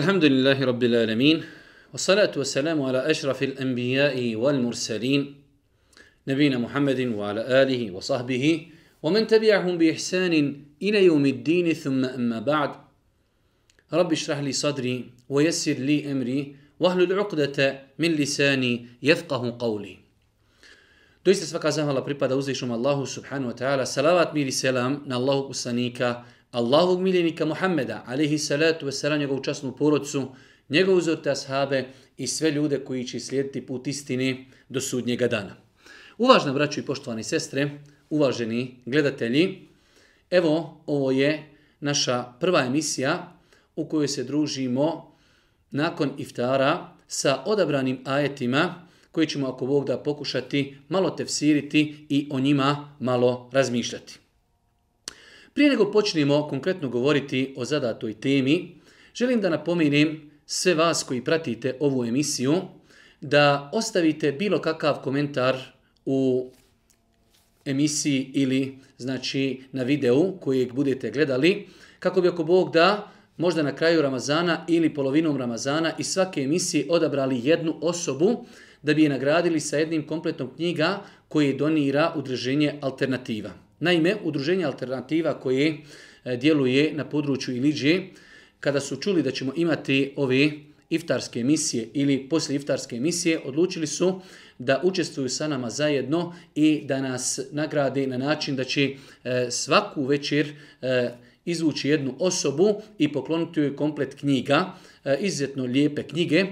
الحمد لله رب العالمين والصلاة والسلام على أشرف الأنبياء والمرسلين نبينا محمد وعلى آله وصحبه ومن تبعهم بإحسان إلى يوم الدين ثم أما بعد رب اشرح لي صدري ويسر لي أمري واهل العقدة من لساني يفقه قولي Doista svaka zahvala pripada uzvišnom Allahu subhanahu wa ta'ala. Salavat mir i selam na Allahu poslanika, Allahovog miljenika Muhammeda, alihi salatu wa njegovu časnu porodcu, njegovu zote ashabe i sve ljude koji će slijediti put istini do sudnjega dana. Uvažna braću i poštovani sestre, uvaženi gledatelji, evo ovo je naša prva emisija u kojoj se družimo nakon iftara sa odabranim ajetima koji ćemo ako Bog da pokušati malo tefsiriti i o njima malo razmišljati. Prije nego počnemo konkretno govoriti o zadatoj temi, želim da napomenem sve vas koji pratite ovu emisiju da ostavite bilo kakav komentar u emisiji ili znači na videu kojeg budete gledali, kako bi ako Bog da možda na kraju Ramazana ili polovinom Ramazana i svake emisije odabrali jednu osobu da bi je nagradili sa jednim kompletom knjiga koje donira udruženje Alternativa. Naime, udruženje Alternativa koje e, djeluje na području Iliđe, kada su čuli da ćemo imati ove iftarske emisije ili poslije iftarske emisije, odlučili su da učestvuju sa nama zajedno i da nas nagrade na način da će e, svaku večer e, izvući jednu osobu i pokloniti joj komplet knjiga, izuzetno lijepe knjige.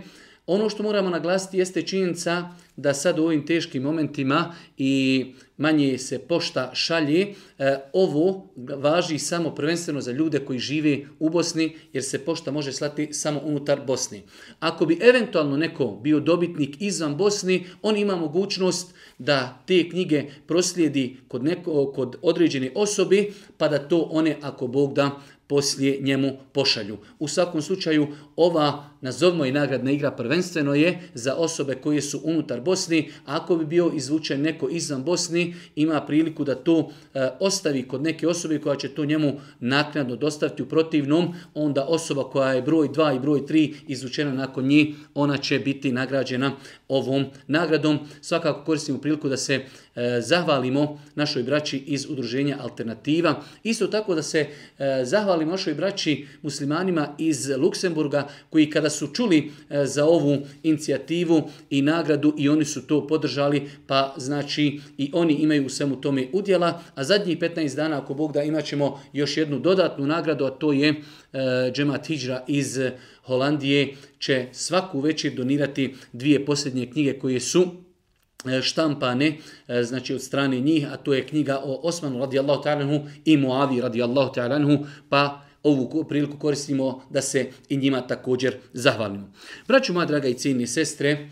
Ono što moramo naglasiti jeste činjenica da sad u ovim teškim momentima i manje se pošta šalje, e, ovo važi samo prvenstveno za ljude koji žive u Bosni, jer se pošta može slati samo unutar Bosni. Ako bi eventualno neko bio dobitnik izvan Bosni, on ima mogućnost da te knjige proslijedi kod, neko, kod određene osobi, pa da to one, ako Bog da, poslije njemu pošalju. U svakom slučaju, ova, nazovimo i nagradna igra, prvenstveno je za osobe koje su unutar Bosni. Ako bi bio izvučen neko izvan Bosni, ima priliku da to e, ostavi kod neke osobe koja će to njemu naknadno dostaviti u protivnom, onda osoba koja je broj 2 i broj 3 izvučena nakon njih, ona će biti nagrađena ovom nagradom. Svakako koristimo priliku da se e, zahvalimo našoj braći iz udruženja Alternativa. Isto tako da se e, zahvalimo našoj braći muslimanima iz Luksemburga koji kada su čuli e, za ovu inicijativu i nagradu i oni su to podržali, pa znači i oni imaju u svemu tome udjela. A zadnjih 15 dana, ako Bog da, imat ćemo još jednu dodatnu nagradu, a to je e, Džemat Hidžra iz Holandije će svaku večer donirati dvije posljednje knjige koje su E, štampane, e, znači od strane njih, a to je knjiga o Osmanu radijallahu ta'alanhu i Muavi radijallahu ta'alanhu, pa ovu priliku koristimo da se i njima također zahvalimo. Braću moja draga i cijenije sestre,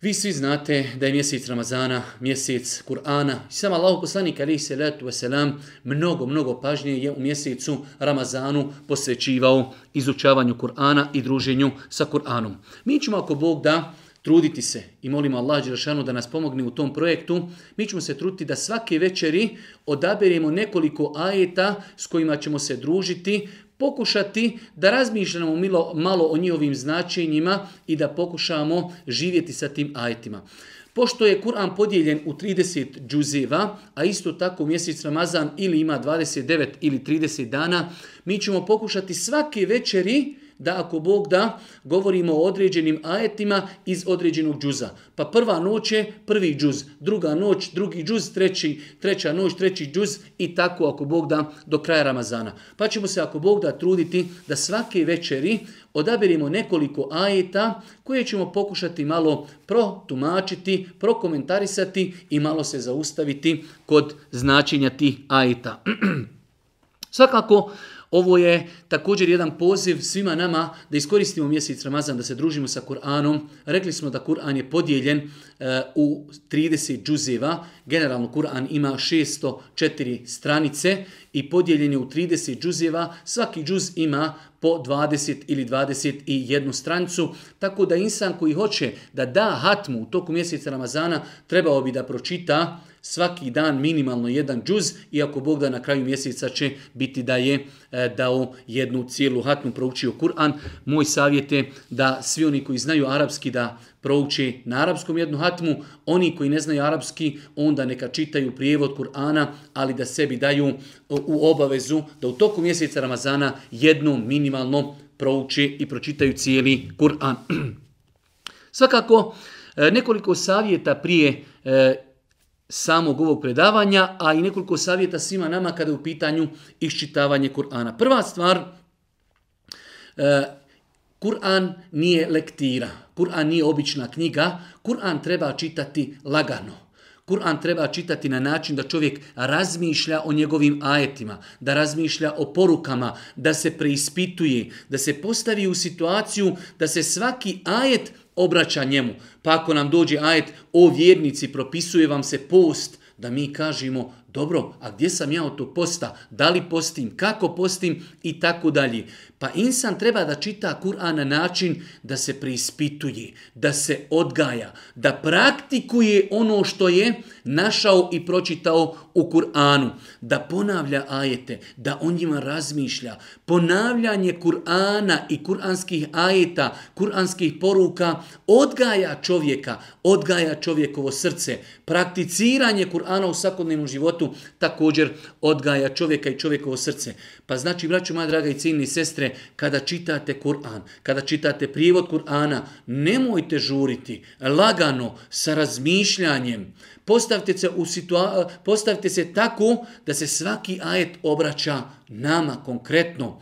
vi svi znate da je mjesec Ramazana, mjesec Kur'ana. Sam Allah poslanik alaihi salatu wasalam mnogo, mnogo pažnje je u mjesecu Ramazanu posvećivao izučavanju Kur'ana i druženju sa Kur'anom. Mi ćemo ako Bog da truditi se i molimo Allah Đerašanu da nas pomogne u tom projektu. Mi ćemo se truditi da svake večeri odaberemo nekoliko ajeta s kojima ćemo se družiti, pokušati da razmišljamo milo, malo o njihovim značenjima i da pokušamo živjeti sa tim ajetima. Pošto je Kur'an podijeljen u 30 džuzeva, a isto tako mjesec Ramazan ili ima 29 ili 30 dana, mi ćemo pokušati svake večeri da ako Bog da, govorimo o određenim ajetima iz određenog džuza. Pa prva noć je prvi džuz, druga noć, drugi džuz, treći, treća noć, treći džuz i tako ako Bog da do kraja Ramazana. Pa ćemo se ako Bog da truditi da svake večeri odaberimo nekoliko ajeta koje ćemo pokušati malo protumačiti, prokomentarisati i malo se zaustaviti kod značenja tih ajeta. Svakako, ovo je također jedan poziv svima nama da iskoristimo mjesec Ramazan, da se družimo sa Kur'anom. Rekli smo da Kur'an je podijeljen uh, u 30 džuzeva. Generalno Kur'an ima 604 stranice i podijeljen je u 30 džuzeva. Svaki džuz ima po 20 ili 21 strancu, Tako da insan koji hoće da da hatmu u toku mjeseca Ramazana trebao bi da pročita svaki dan minimalno jedan džuz, iako Bog da na kraju mjeseca će biti da je e, dao jednu cijelu hatnu proučio Kur'an. Moj savjet je da svi oni koji znaju arapski da prouči na arapskom jednu hatmu, oni koji ne znaju arapski onda neka čitaju prijevod Kur'ana, ali da sebi daju e, u obavezu da u toku mjeseca Ramazana jednu minimalno prouči i pročitaju cijeli Kur'an. Svakako, e, nekoliko savjeta prije samog ovog predavanja, a i nekoliko savjeta svima nama kada je u pitanju iščitavanje Kur'ana. Prva stvar, e, Kur'an nije lektira, Kur'an nije obična knjiga, Kur'an treba čitati lagano. Kur'an treba čitati na način da čovjek razmišlja o njegovim ajetima, da razmišlja o porukama, da se preispituje, da se postavi u situaciju da se svaki ajet obraća njemu. Pa ako nam dođe ajet o vjernici, propisuje vam se post, da mi kažemo dobro, a gdje sam ja od tog posta, da li postim, kako postim i tako dalje. Pa insan treba da čita Kur'an na način da se preispituje, da se odgaja, da praktikuje ono što je našao i pročitao u Kur'anu, da ponavlja ajete, da o njima razmišlja. Ponavljanje Kur'ana i kur'anskih ajeta, kur'anskih poruka odgaja čovjeka, odgaja čovjekovo srce. Prakticiranje Kur'ana u svakodnevnom životu također odgaja čovjeka i čovjekovo srce. Pa znači, braću moja draga i ciljni sestre, kada čitate Kur'an, kada čitate prijevod Kur'ana, nemojte žuriti, lagano, sa razmišljanjem. Postavite se, u situa postavite se tako da se svaki ajet obraća nama konkretno.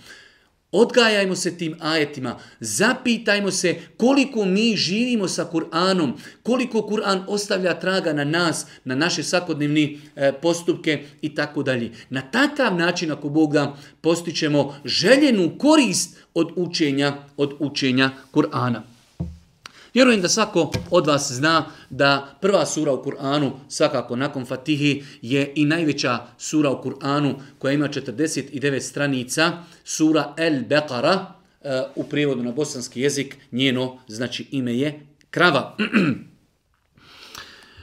Odgajajmo se tim ajetima, zapitajmo se koliko mi živimo sa Kur'anom, koliko Kur'an ostavlja traga na nas, na naše svakodnevni e, postupke i tako dalje. Na takav način, ako Bog da, postićemo željenu korist od učenja, od učenja Kur'ana. Vjerujem da svako od vas zna da prva sura u Kur'anu, svakako nakon Fatihi, je i najveća sura u Kur'anu koja ima 49 stranica, sura El Beqara, eh, u prijevodu na bosanski jezik, njeno znači ime je krava.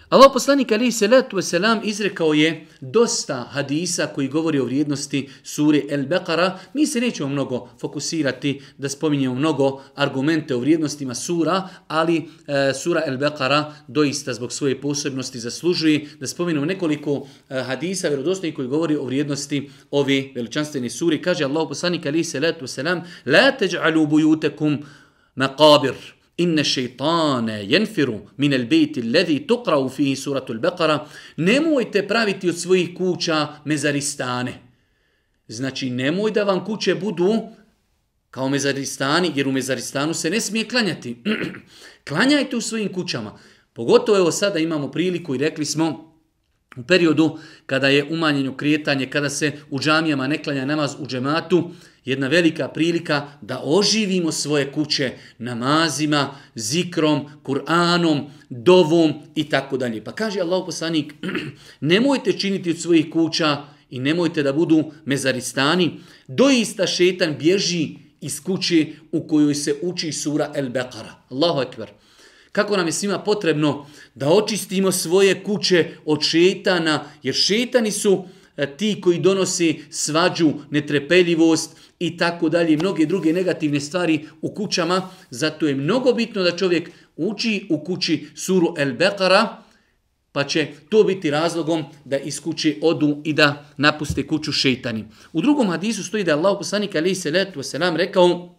Allah poslanik alaihi salatu wasalam izrekao je dosta hadisa koji govori o vrijednosti sure El Beqara. Mi se nećemo mnogo fokusirati da spominjemo mnogo argumente o vrijednostima sura, ali e, sura El Beqara doista zbog svoje posebnosti zaslužuje da spominjemo nekoliko e, hadisa vjerodostojnih koji govori o vrijednosti ove veličanstvene sure. Kaže Allah poslanik alaihi salatu wasalam La teđalu bujutekum maqabir inne šeitane jenfiru min el bejti ledhi tukrau fihi suratu al-Baqara, nemojte praviti od svojih kuća mezaristane. Znači, nemoj da vam kuće budu kao mezaristani, jer u mezaristanu se ne smije klanjati. Klanjajte u svojim kućama. Pogotovo evo sada imamo priliku i rekli smo u periodu kada je umanjeno krijetanje, kada se u džamijama ne klanja namaz u džematu, jedna velika prilika da oživimo svoje kuće namazima, zikrom, Kur'anom, dovom i tako dalje. Pa kaže Allah poslanik, nemojte činiti od svojih kuća i nemojte da budu mezaristani. Doista šetan bježi iz kuće u kojoj se uči sura El Beqara. Allahu ekber. Kako nam je svima potrebno da očistimo svoje kuće od šetana, jer šetani su e, ti koji donosi svađu, netrepeljivost, i tako dalje, mnoge druge negativne stvari u kućama, zato je mnogo bitno da čovjek uči u kući suru El Beqara, pa će to biti razlogom da iz kuće odu i da napuste kuću šeitani. U drugom hadisu stoji da je Allah poslanik alaihi salatu wasalam rekao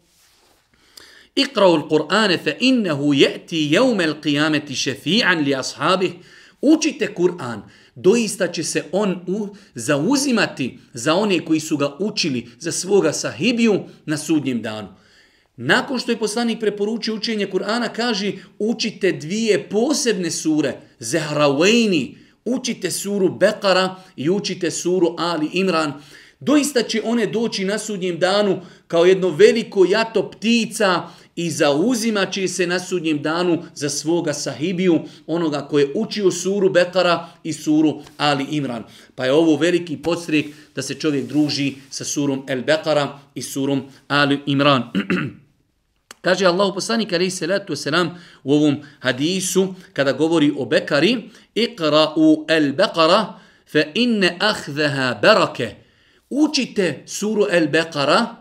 Iqra'u al-Qur'ane fa innehu je'ti jevme al-qiyameti šefi'an li ashabih. Učite Kur'an, doista će se on u, zauzimati za one koji su ga učili, za svoga sahibiju na sudnjem danu. Nakon što je poslanik preporučio učenje Kur'ana, kaže učite dvije posebne sure, Zahrawaini, učite suru Bekara i učite suru Ali Imran. Doista će one doći na sudnjem danu kao jedno veliko jato ptica, i zauzimat će se na sudnjem danu za svoga sahibiju, onoga koje je učio suru Bekara i suru Ali Imran. Pa je ovo veliki podstrijek da se čovjek druži sa surom El Bekara i surom Ali Imran. Kaže Allah poslanik alaihi salatu wasalam u ovom hadisu kada govori o Bekari Iqra'u al-Baqara fa inne ahzaha barake Učite suru al-Baqara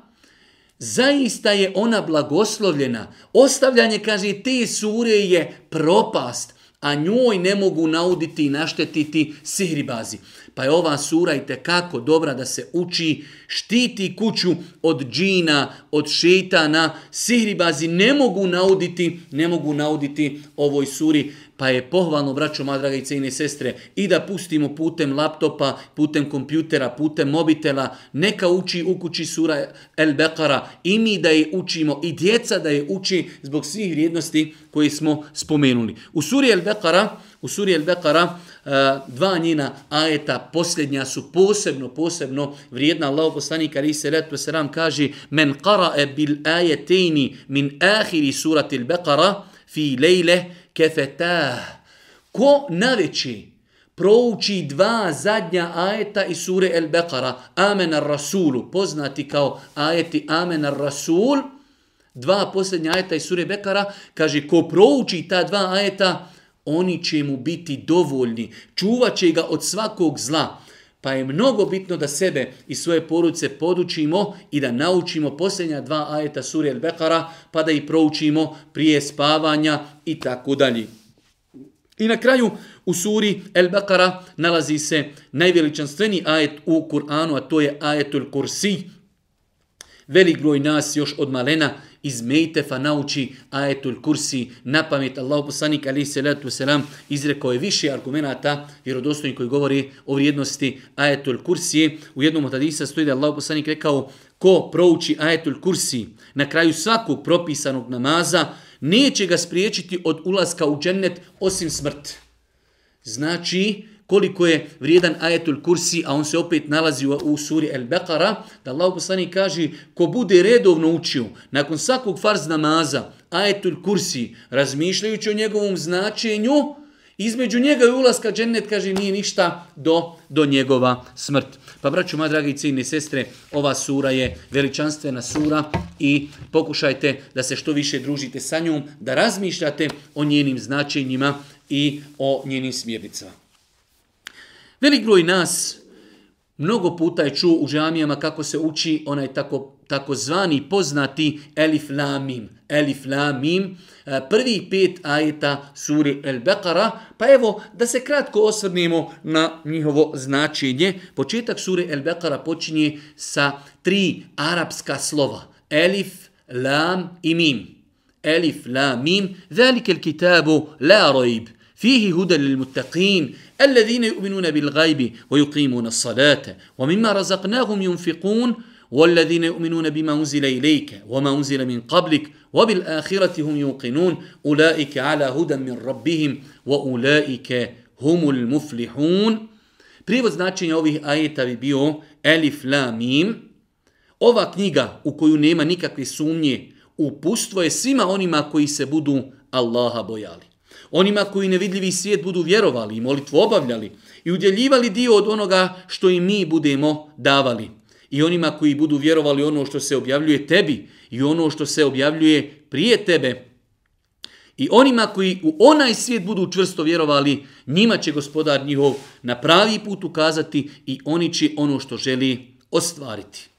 zaista je ona blagoslovljena. Ostavljanje, kaže, te sure je propast, a njoj ne mogu nauditi i naštetiti sihribazi. Pa je ova sura i tekako dobra da se uči, štiti kuću od džina, od šeitana, sihribazi ne mogu nauditi, ne mogu nauditi ovoj suri pa je pohvalno, braćo, moja draga i cijene sestre, i da pustimo putem laptopa, putem kompjutera, putem mobitela, neka uči u kući sura El Bekara, i mi da je učimo, i djeca da je uči zbog svih vrijednosti koje smo spomenuli. U suri El Bekara, u suri El Bekara, eh, dva njena ajeta, posljednja su posebno, posebno vrijedna. Allah poslanik ali se letu selam kaže men qara'e bil ajetejni min ahiri surati El Bekara fi lejle kefetah. Ko naveći prouči dva zadnja ajeta iz sure El Beqara, Amen ar Rasulu, poznati kao ajeti Amen ar Rasul, dva posljednja ajeta iz sure Bekara, kaže ko prouči ta dva ajeta, oni će mu biti dovoljni, čuvat će ga od svakog zla. Pa je mnogo bitno da sebe i svoje poruce podučimo i da naučimo posljednja dva ajeta suri al-Bekara, pa da ih proučimo prije spavanja i tako dalje. I na kraju u suri El-Bekara nalazi se najveličanstveni ajet u Kur'anu, a to je ajetul kursi. Velik broj nas još od malena iz Mejtefa nauči ajetul kursi na pamet. Allah poslanik ali se letu selam izrekao je više argumenata vjerodostojnih koji govori o vrijednosti ajetul kursi. U jednom od hadisa stoji da Allah poslanik rekao ko prouči ajetul kursi na kraju svakog propisanog namaza neće ga spriječiti od ulaska u džennet osim smrt. Znači, koliko je vrijedan ajetul kursi, a on se opet nalazi u, u suri El Beqara, da Allah poslani kaže, ko bude redovno učio, nakon svakog farz namaza, ajetul kursi, razmišljajući o njegovom značenju, između njega i ulaska džennet, kaže, nije ništa do, do njegova smrt. Pa braću, moja dragi cijene sestre, ova sura je veličanstvena sura i pokušajte da se što više družite sa njom, da razmišljate o njenim značenjima i o njenim smjernicama. Velik broj nas mnogo puta je čuo u džamijama kako se uči onaj tako, tako zvani poznati Elif Lamim. Elif Lamim, e, prvi pet ajeta suri El Beqara, pa evo da se kratko osvrnemo na njihovo značenje. Početak suri El Beqara počinje sa tri arapska slova. Elif, Lam i Mim. Elif, Lam, Mim. Velike il kitabu la rojb. فيه هدى للمتقين الذين يؤمنون بالغيب ويقيمون الصلاة ومما رزقناهم ينفقون والذين يؤمنون بما أنزل إليك وما أنزل من قبلك وبالآخرة هم يوقنون أولئك على هدى من ربهم وأولئك هم المفلحون Prijevod značenja ovih ajeta bi bio Elif La Mim. Ova knjiga u koju nema nikakve sumnje upustvo je svima onima koji se budu Allaha bojali. Onima koji nevidljivi svijet budu vjerovali i molitvu obavljali i udjeljivali dio od onoga što i mi budemo davali. I onima koji budu vjerovali ono što se objavljuje tebi i ono što se objavljuje prije tebe. I onima koji u onaj svijet budu čvrsto vjerovali, njima će gospodar njihov na pravi put ukazati i oni će ono što želi ostvariti.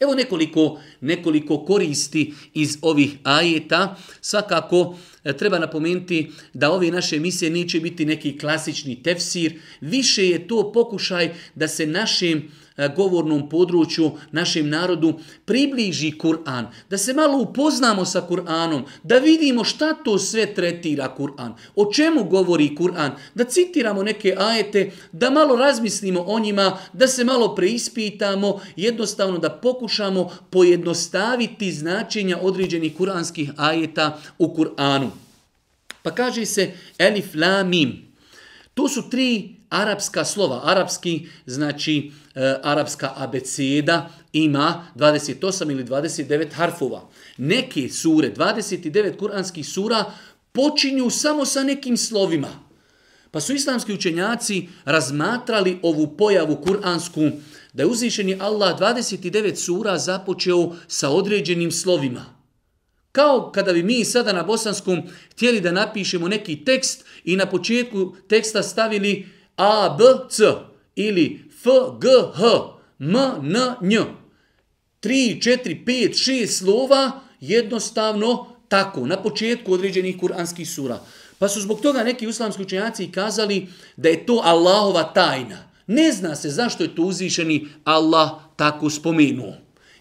Evo nekoliko, nekoliko koristi iz ovih ajeta. Svakako E, treba napomenuti da ove naše emisije neće biti neki klasični tefsir. Više je to pokušaj da se našim E, govornom području, našem narodu, približi Kur'an, da se malo upoznamo sa Kur'anom, da vidimo šta to sve tretira Kur'an, o čemu govori Kur'an, da citiramo neke ajete, da malo razmislimo o njima, da se malo preispitamo, jednostavno da pokušamo pojednostaviti značenja određenih kuranskih ajeta u Kur'anu. Pa kaže se Elif La Mim. To su tri arapska slova. Arapski znači e, arapska abeceda ima 28 ili 29 harfova. Neke sure, 29 kuranskih sura, počinju samo sa nekim slovima. Pa su islamski učenjaci razmatrali ovu pojavu kuransku, da je uzvišeni Allah 29 sura započeo sa određenim slovima. Kao kada bi mi sada na bosanskom htjeli da napišemo neki tekst i na početku teksta stavili A, B, C ili F, G, H, M, N, Nj. 3, 4, 5, 6 slova jednostavno tako, na početku određenih kuranskih sura. Pa su zbog toga neki uslamski učenjaci kazali da je to Allahova tajna. Ne zna se zašto je to uzvišeni Allah tako spomenuo.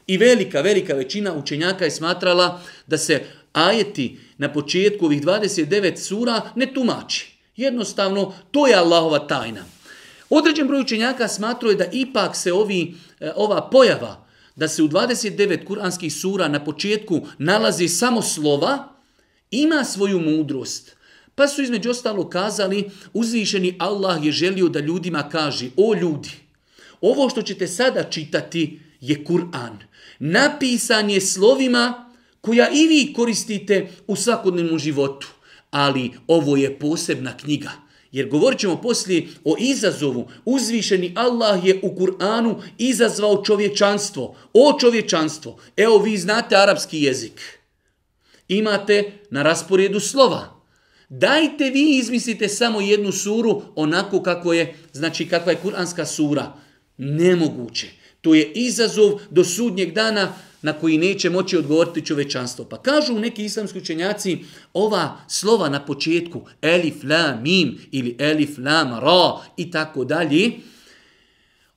I velika, velika većina učenjaka je smatrala da se ajeti na početku ovih 29 sura ne tumači. Jednostavno, to je Allahova tajna. Određen broj učenjaka smatruje da ipak se ovi, e, ova pojava, da se u 29 kuranskih sura na početku nalazi samo slova, ima svoju mudrost. Pa su između ostalo kazali, uzvišeni Allah je želio da ljudima kaže, o ljudi, ovo što ćete sada čitati je Kur'an. Napisan je slovima koja i vi koristite u svakodnevnom životu. Ali ovo je posebna knjiga. Jer govorit ćemo poslije o izazovu. Uzvišeni Allah je u Kur'anu izazvao čovječanstvo. O čovječanstvo. Evo vi znate arapski jezik. Imate na rasporedu slova. Dajte vi izmislite samo jednu suru onako kako je, znači kakva je kuranska sura. Nemoguće. To je izazov do sudnjeg dana na koji neće moći odgovoriti čovečanstvo. Pa kažu neki islamski učenjaci, ova slova na početku, elif, la, mim ili elif, la, ra i tako dalje,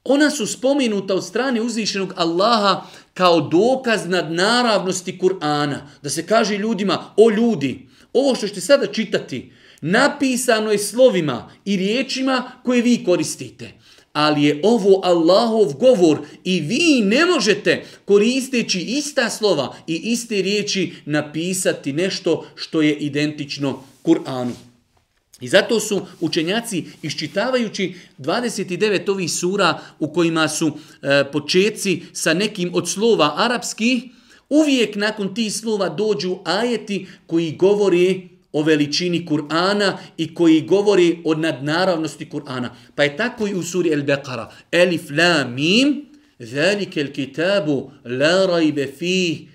ona su spomenuta od strane uzvišenog Allaha kao dokaz nad naravnosti Kur'ana. Da se kaže ljudima, o ljudi, ovo što ćete sada čitati, napisano je slovima i riječima koje vi koristite ali je ovo Allahov govor i vi ne možete koristeći ista slova i iste riječi napisati nešto što je identično Kur'anu. I zato su učenjaci iščitavajući 29 ovih sura u kojima su e, početci sa nekim od slova arapskih, uvijek nakon tih slova dođu ajeti koji govori o veličini Kur'ana i koji govori o nadnaravnosti Kur'ana. Pa je tako i u suri El-Beqara. Elif la mim, zalike el kitabu la rajbe fih.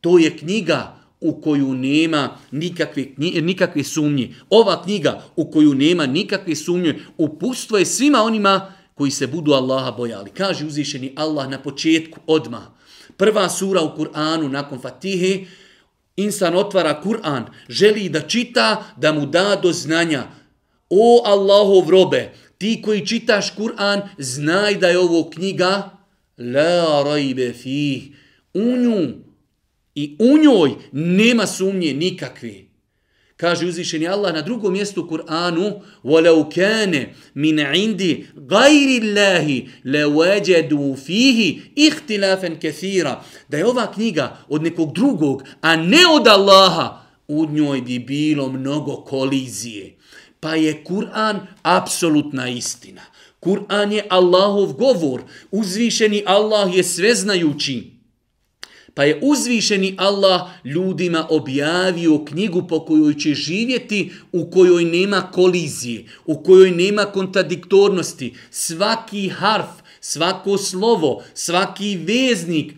To je knjiga u koju nema nikakve, nikakve sumnje. Ova knjiga u koju nema nikakve sumnje upustvo je svima onima koji se budu Allaha bojali. Kaže uzvišeni Allah na početku odma. Prva sura u Kur'anu nakon Fatihe, Insan otvara Kur'an, želi da čita, da mu da do znanja. O Allahov robe, ti koji čitaš Kur'an, znaj da je ovo knjiga La rajbe fih. U nju i u njoj nema sumnje nikakve. Kaže uzvišeni Allah na drugom mjestu Kur'anu وَلَوْ كَانَ مِنْ عِنْدِ غَيْرِ اللَّهِ لَوَجَدُوا فِيهِ اِخْتِلَافًا كَثِيرًا Da je ova knjiga od nekog drugog, a ne od Allaha, u njoj bi bilo mnogo kolizije. Pa je Kur'an apsolutna istina. Kur'an je Allahov govor. Uzvišeni Allah je sveznajući. Pa je uzvišeni Allah ljudima objavio knjigu po kojoj će živjeti, u kojoj nema kolizije, u kojoj nema kontradiktornosti. Svaki harf, svako slovo, svaki veznik,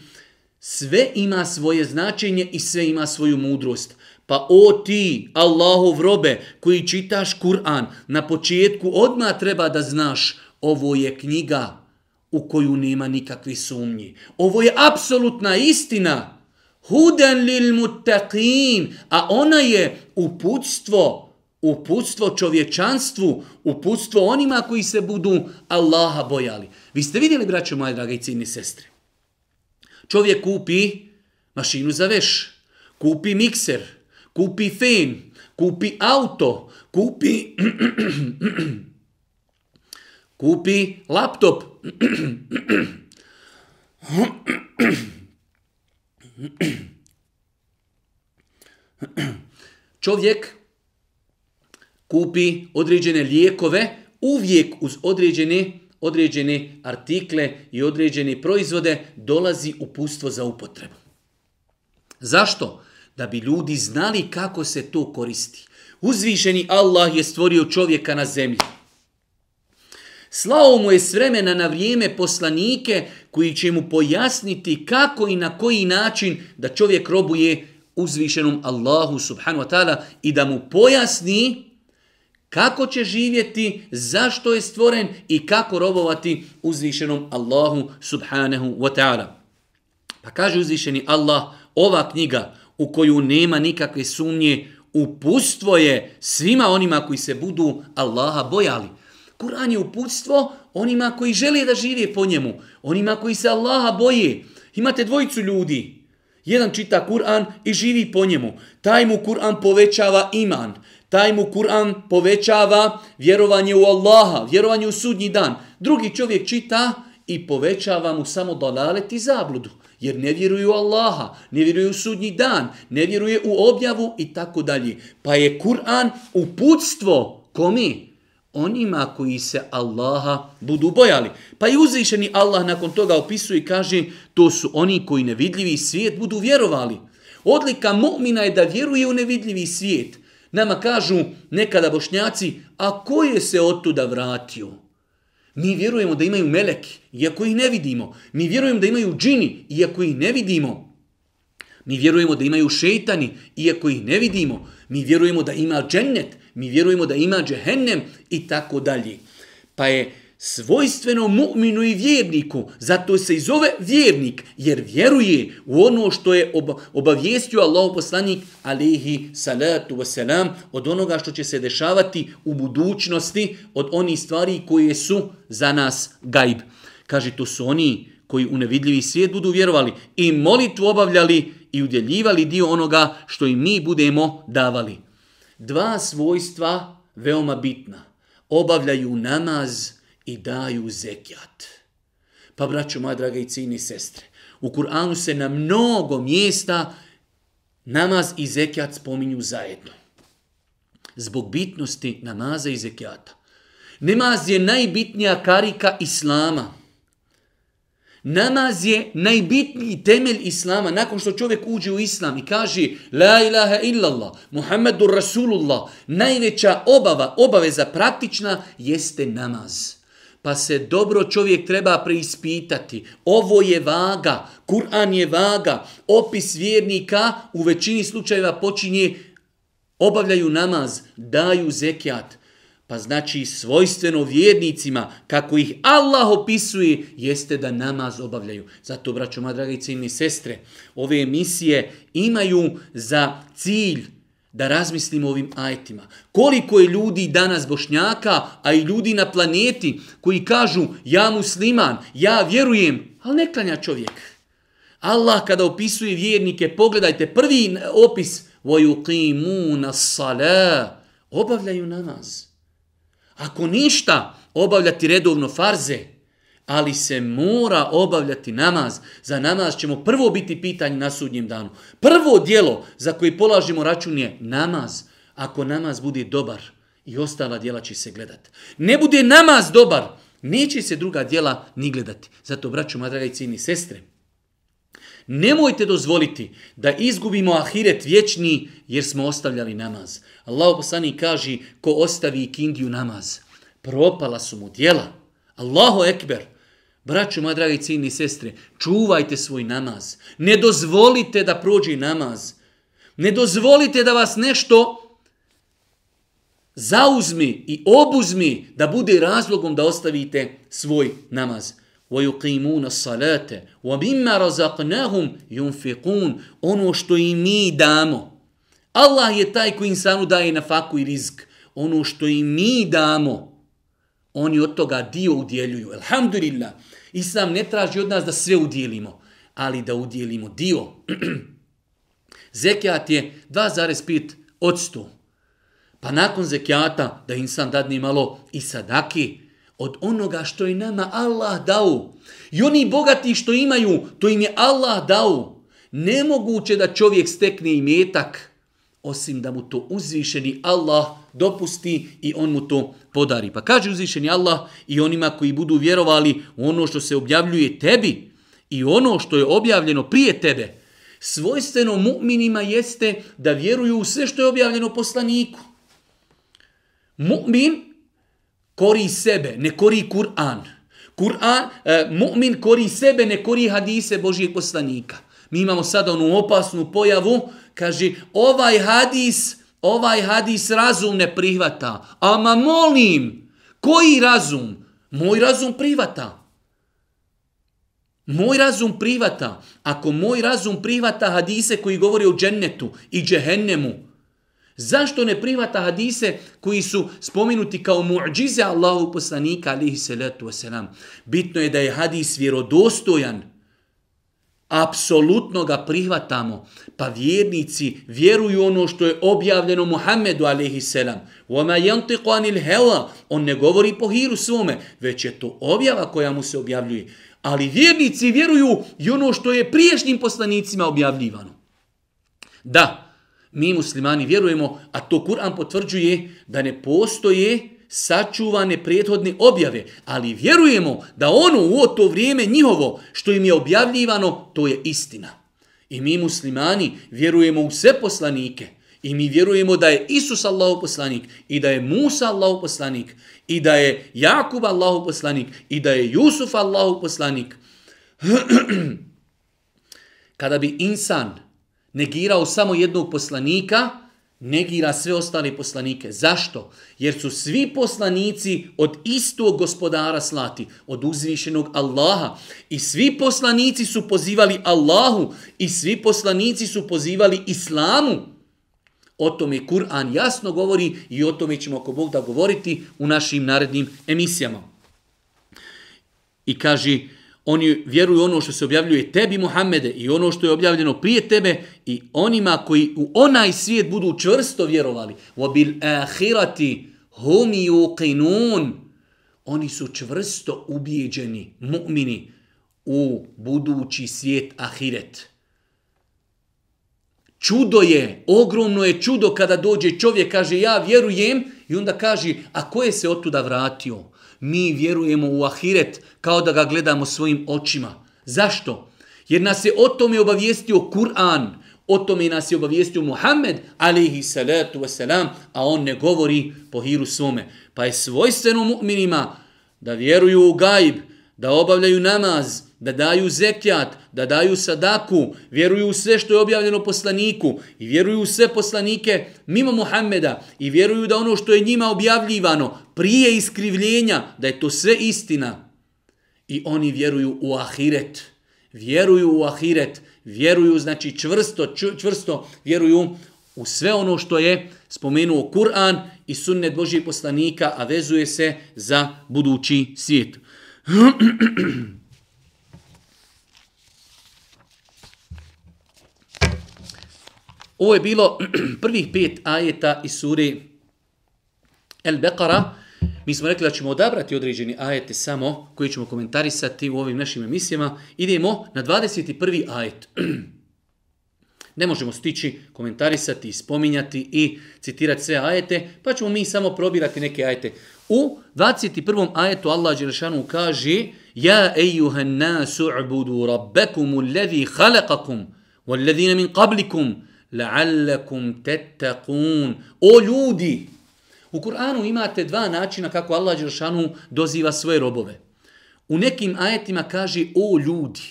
sve ima svoje značenje i sve ima svoju mudrost. Pa o ti, Allahov robe, koji čitaš Kur'an, na početku odmah treba da znaš, ovo je knjiga u koju nema nikakvi sumnji. Ovo je apsolutna istina. Hudan lil muttaqin, a ona je uputstvo, uputstvo čovječanstvu, uputstvo onima koji se budu Allaha bojali. Vi ste vidjeli, braćo moje drage i cijeni sestre, čovjek kupi mašinu za veš, kupi mikser, kupi fen, kupi auto, kupi kupi laptop. Čovjek kupi određene lijekove uvijek uz određene određene artikle i određene proizvode dolazi upustvo za upotrebu. Zašto? Da bi ljudi znali kako se to koristi. Uzvišeni Allah je stvorio čovjeka na zemlji. Slao mu je s vremena na vrijeme poslanike koji će mu pojasniti kako i na koji način da čovjek robuje uzvišenom Allahu subhanu wa ta'ala i da mu pojasni kako će živjeti, zašto je stvoren i kako robovati uzvišenom Allahu subhanahu wa ta'ala. Pa kaže uzvišeni Allah, ova knjiga u koju nema nikakve sumnje, uputstvo je svima onima koji se budu Allaha bojali. Kur'an je uputstvo onima koji žele da žive po njemu, onima koji se Allaha boje. Imate dvojicu ljudi, jedan čita Kur'an i živi po njemu. Taj mu Kur'an povećava iman, taj mu Kur'an povećava vjerovanje u Allaha, vjerovanje u sudnji dan. Drugi čovjek čita i povećava mu samo dalalet i zabludu. Jer ne vjeruje u Allaha, ne vjeruje u sudnji dan, ne vjeruje u objavu i tako dalje. Pa je Kur'an uputstvo komi? Onima koji se Allaha budu bojali. Pa i uzvišeni Allah nakon toga opisuje i kaže to su oni koji nevidljivi svijet budu vjerovali. Odlika mu'mina je da vjeruje u nevidljivi svijet. Nama kažu nekada bošnjaci, a ko je se od tuda vratio? Mi vjerujemo da imaju meleki, iako ih ne vidimo. Mi vjerujemo da imaju džini, iako ih ne vidimo. Mi vjerujemo da imaju šeitani, iako ih ne vidimo. Mi vjerujemo da ima džennet, mi vjerujemo da ima džehennem i tako dalje. Pa je svojstveno mu'minu i vjerniku. Zato se i zove vjernik, jer vjeruje u ono što je obavijestio Allah poslanik, alihi salatu wasalam, od onoga što će se dešavati u budućnosti, od onih stvari koje su za nas gajb. Kaže, to su oni koji u nevidljivi svijet budu vjerovali i molitvu obavljali i udjeljivali dio onoga što im mi budemo davali. Dva svojstva veoma bitna. Obavljaju namaz i daju zekjat. Pa, braćo moja draga i cini sestre, u Kur'anu se na mnogo mjesta namaz i zekjat spominju zajedno. Zbog bitnosti namaza i zekjata. Namaz je najbitnija karika Islama. Namaz je najbitniji temelj Islama. Nakon što čovjek uđe u Islam i kaže La ilaha illallah, Muhammedur Rasulullah, najveća obava, obaveza praktična jeste namaz pa se dobro čovjek treba preispitati. Ovo je vaga, Kur'an je vaga, opis vjernika u većini slučajeva počinje, obavljaju namaz, daju zekijat Pa znači svojstveno vjernicima, kako ih Allah opisuje, jeste da namaz obavljaju. Zato, braćo, moja draga i ciljni sestre, ove emisije imaju za cilj da razmislimo ovim ajetima. Koliko je ljudi danas bošnjaka, a i ljudi na planeti koji kažu ja musliman, ja vjerujem, ali ne klanja čovjek. Allah kada opisuje vjernike, pogledajte prvi opis وَيُقِيمُونَ الصَّلَاء Obavljaju namaz. Ako ništa, obavljati redovno farze, ali se mora obavljati namaz. Za namaz ćemo prvo biti pitanje na sudnjem danu. Prvo dijelo za koje polažimo račun je namaz. Ako namaz bude dobar i ostala dijela će se gledati. Ne bude namaz dobar, neće se druga dijela ni gledati. Zato, braću, madraga i cijeni sestre, nemojte dozvoliti da izgubimo ahiret vječni jer smo ostavljali namaz. Allah poslani kaže ko ostavi kindiju namaz, propala su mu dijela. Allahu ekber, Braćo, moja dragi cijeni sestre, čuvajte svoj namaz. Ne dozvolite da prođe namaz. Ne dozvolite da vas nešto zauzmi i obuzmi da bude razlogom da ostavite svoj namaz. وَيُقِيمُونَ الصَّلَاةَ وَبِمَّا رَزَقْنَهُمْ يُنْفِقُونَ Ono što i mi damo. Allah je taj koji insanu daje na faku i rizk. Ono što i mi damo, oni od toga dio udjeljuju. Alhamdulillah. Islam ne traži od nas da sve udjelimo, ali da udjelimo dio. Zekijat je 2,5 od 100. Pa nakon zekijata da insan dadne malo i sadaki od onoga što je nama Allah dao. I oni bogati što imaju, to im je Allah dao. Nemoguće da čovjek stekne imetak osim da mu to uzvišeni Allah dopusti i on mu to podari. Pa kaže uzvišeni Allah i onima koji budu vjerovali u ono što se objavljuje tebi i ono što je objavljeno prije tebe. Svojstveno mu'minima jeste da vjeruju u sve što je objavljeno poslaniku. Mu'min kori sebe, ne kori Kur'an. Kur'an, e, mu'min kori sebe, ne kori hadise Božijeg poslanika. Mi imamo sada onu opasnu pojavu, kaže, ovaj hadis, ovaj hadis razum ne prihvata. Ama molim, koji razum? Moj razum prihvata. Moj razum prihvata. Ako moj razum prihvata hadise koji govori o džennetu i džehennemu, Zašto ne prihvata hadise koji su spominuti kao muđize Allahu poslanika alihi salatu wasalam? Bitno je da je hadis vjerodostojan. Apsolutno ga prihvatamo. Pa vjernici vjeruju ono što je objavljeno Muhammedu alihi selam. Wama yantiqu anil hawa, on ne govori po hiru svome, već je to objava koja mu se objavljuje. Ali vjernici vjeruju i ono što je priješnjim poslanicima objavljivano. Da, mi muslimani vjerujemo, a to Kur'an potvrđuje da ne postoje sačuvane prethodne objave, ali vjerujemo da ono u to vrijeme njihovo što im je objavljivano, to je istina. I mi muslimani vjerujemo u sve poslanike, I mi vjerujemo da je Isus Allahov poslanik i da je Musa Allahov poslanik i da je Jakub Allahov poslanik i da je Jusuf Allahov poslanik. Kada bi insan negirao samo jednog poslanika, negira sve ostale poslanike. Zašto? Jer su svi poslanici od istog gospodara slati, od uzvišenog Allaha. I svi poslanici su pozivali Allahu i svi poslanici su pozivali Islamu. O tome Kur'an jasno govori i o tome ćemo ako Bog da govoriti u našim narednim emisijama. I kaže, oni vjeruju ono što se objavljuje tebi, Muhammede, i ono što je objavljeno prije tebe, i onima koji u onaj svijet budu čvrsto vjerovali. Wabil ahirati hum yuqinun. Oni su čvrsto ubijeđeni, mu'mini, u budući svijet Ahiret. Čudo je, ogromno je čudo kada dođe čovjek, kaže ja vjerujem, i onda kaže, a ko je se otuda vratio? Mi vjerujemo u ahiret kao da ga gledamo svojim očima. Zašto? Jer nas je o tome obavijestio Kur'an, o tome nas je obavijestio Muhammed, alihi salatu wasalam, a on ne govori po hiru svome. Pa je svojstveno mu'minima da vjeruju u gaib, da obavljaju namaz, da daju zekjat, da daju sadaku, vjeruju u sve što je objavljeno poslaniku i vjeruju u sve poslanike mimo Muhammeda i vjeruju da ono što je njima objavljivano prije iskrivljenja, da je to sve istina. I oni vjeruju u ahiret. Vjeruju u ahiret. Vjeruju, znači čvrsto, čvrsto vjeruju u sve ono što je spomenuo Kur'an i sunnet Božije poslanika, a vezuje se za budući svijet. Ovo je bilo prvih pet ajeta iz suri El Beqara. Mi smo rekli da ćemo odabrati određeni ajete samo koji ćemo komentarisati u ovim našim emisijama. Idemo na 21. ajet. Ne možemo stići komentarisati, spominjati i citirati sve ajete, pa ćemo mi samo probirati neke ajete. U 21. ajetu Allah Đelešanu kaže Ja ejuhan nasu ubudu rabbekumu alladhi halakakum walladhina min qablikum la'allakum tattaqun o ljudi u Kur'anu imate dva načina kako Allah dželešanu doziva svoje robove u nekim ajetima kaže o ljudi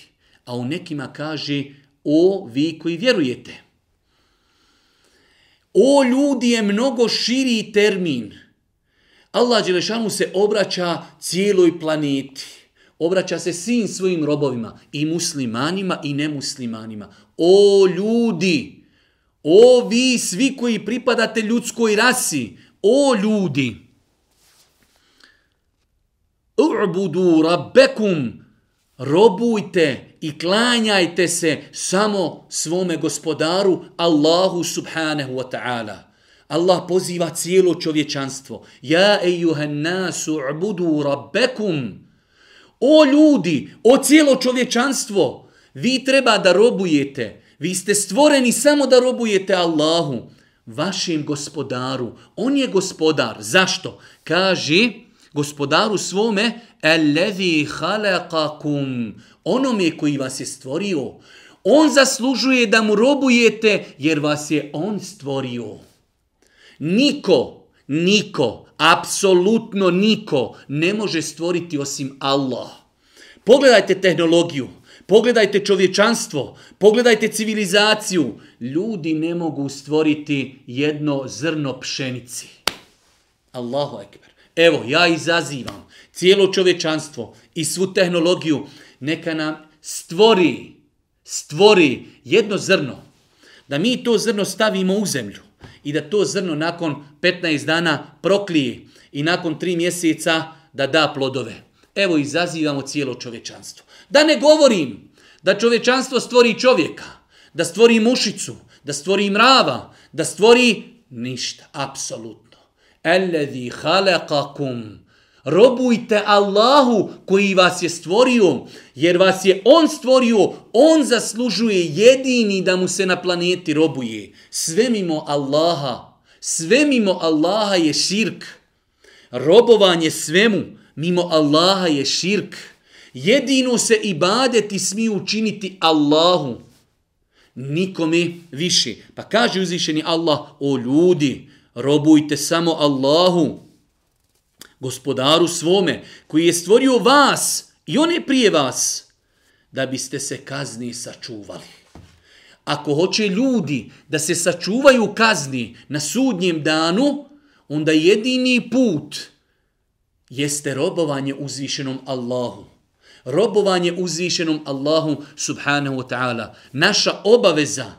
a u nekima kaže o vi koji vjerujete. O ljudi je mnogo širi termin. Allah Đelešanu se obraća cijeloj planeti. Obraća se svim svojim robovima i muslimanima i nemuslimanima. O ljudi! O vi svi koji pripadate ljudskoj rasi, o ljudi, u'budu rabbekum, robujte i klanjajte se samo svome gospodaru Allahu subhanahu wa ta'ala. Allah poziva cijelo čovječanstvo. Ja ejuhan nasu u'budu rabbekum. O ljudi, o cijelo čovječanstvo, vi treba da robujete, Vi ste stvoreni samo da robujete Allahu, vašem gospodaru. On je gospodar. Zašto? Kaže gospodaru svome, Elevi halakakum, onome koji vas je stvorio. On zaslužuje da mu robujete jer vas je on stvorio. Niko, niko, apsolutno niko ne može stvoriti osim Allah. Pogledajte tehnologiju. Pogledajte čovječanstvo, pogledajte civilizaciju. Ljudi ne mogu stvoriti jedno zrno pšenici. Allahu ekber. Evo, ja izazivam cijelo čovečanstvo i svu tehnologiju. Neka nam stvori, stvori jedno zrno. Da mi to zrno stavimo u zemlju i da to zrno nakon 15 dana proklije i nakon 3 mjeseca da da plodove. Evo izazivamo cijelo čovečanstvo. Da ne govorim da čovečanstvo stvori čovjeka, da stvori mušicu, da stvori mrava, da stvori ništa, apsolutno. Alladhi khalaqakum Robujte Allahu koji vas je stvorio, jer vas je On stvorio, On zaslužuje jedini da mu se na planeti robuje. Sve mimo Allaha, sve mimo Allaha je širk. Robovanje svemu mimo Allaha je širk. Jedino se ibadeti smiju učiniti Allahu. Nikome više. Pa kaže uzvišeni Allah, o ljudi, robujte samo Allahu gospodaru svome, koji je stvorio vas i one prije vas, da biste se kazni sačuvali. Ako hoće ljudi da se sačuvaju kazni na sudnjem danu, onda jedini put jeste robovanje uzvišenom Allahu. Robovanje uzvišenom Allahu subhanahu wa ta'ala. Naša obaveza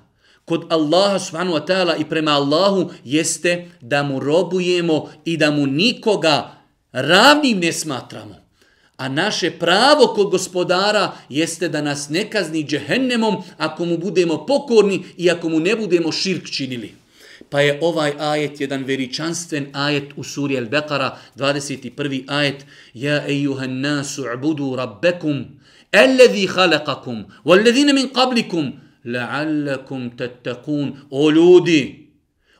kod Allaha subhanahu wa ta'ala i prema Allahu jeste da mu robujemo i da mu nikoga ravnim ne smatramo. A naše pravo kod gospodara jeste da nas ne kazni džehennemom ako mu budemo pokorni i ako mu ne budemo širk činili. Pa je ovaj ajet jedan veličanstven ajet u suri Al-Beqara, 21. ajet. Ja ejuhan nasu ubudu rabbekum, alladhi khalaqakum, walladhina min qablikum, la'allakum tattaqun. O ljudi,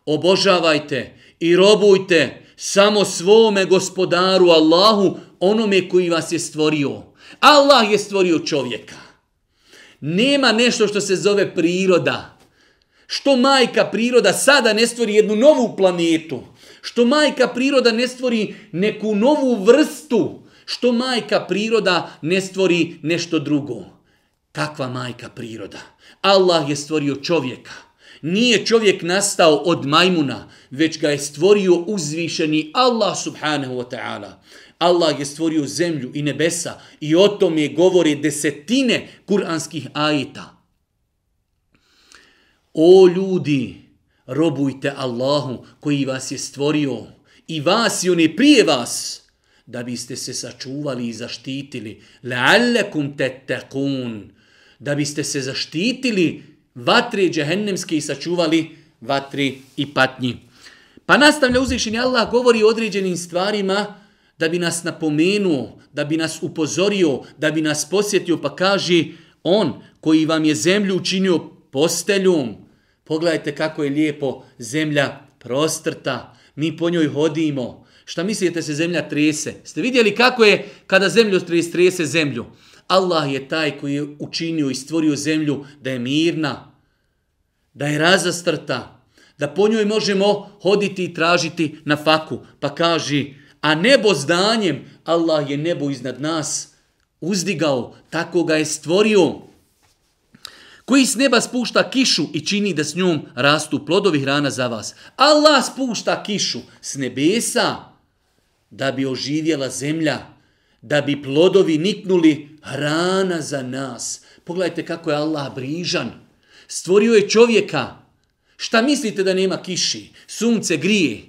obožavajte i robujte, samo svome gospodaru Allahu, onome koji vas je stvorio. Allah je stvorio čovjeka. Nema nešto što se zove priroda. Što majka priroda sada ne stvori jednu novu planetu. Što majka priroda ne stvori neku novu vrstu. Što majka priroda ne stvori nešto drugo. Kakva majka priroda? Allah je stvorio čovjeka. Nije čovjek nastao od majmuna, već ga je stvorio uzvišeni Allah subhanahu wa ta'ala. Allah je stvorio zemlju i nebesa i o tome govore desetine kuranskih ajeta. O ljudi, robujte Allahu koji vas je stvorio i vas i one prije vas, da biste se sačuvali i zaštitili. La'allakum tattaqun da biste se zaštitili vatri džehennemske i sačuvali vatri i patnji. Pa nastavlja uzvišenje Allah govori o određenim stvarima da bi nas napomenuo, da bi nas upozorio, da bi nas posjetio, pa kaže on koji vam je zemlju učinio posteljom. Pogledajte kako je lijepo zemlja prostrta, mi po njoj hodimo. Šta mislite se zemlja trese? Ste vidjeli kako je kada zemlju trese zemlju? Allah je taj koji je učinio i stvorio zemlju da je mirna, da je razastrta, da po njoj možemo hoditi i tražiti na faku. Pa kaže, a nebo zdanjem, Allah je nebo iznad nas uzdigao, tako ga je stvorio. Koji s neba spušta kišu i čini da s njom rastu plodovi hrana za vas. Allah spušta kišu s nebesa da bi oživjela zemlja da bi plodovi niknuli hrana za nas. Pogledajte kako je Allah brižan. Stvorio je čovjeka. Šta mislite da nema kiši? Sunce grije.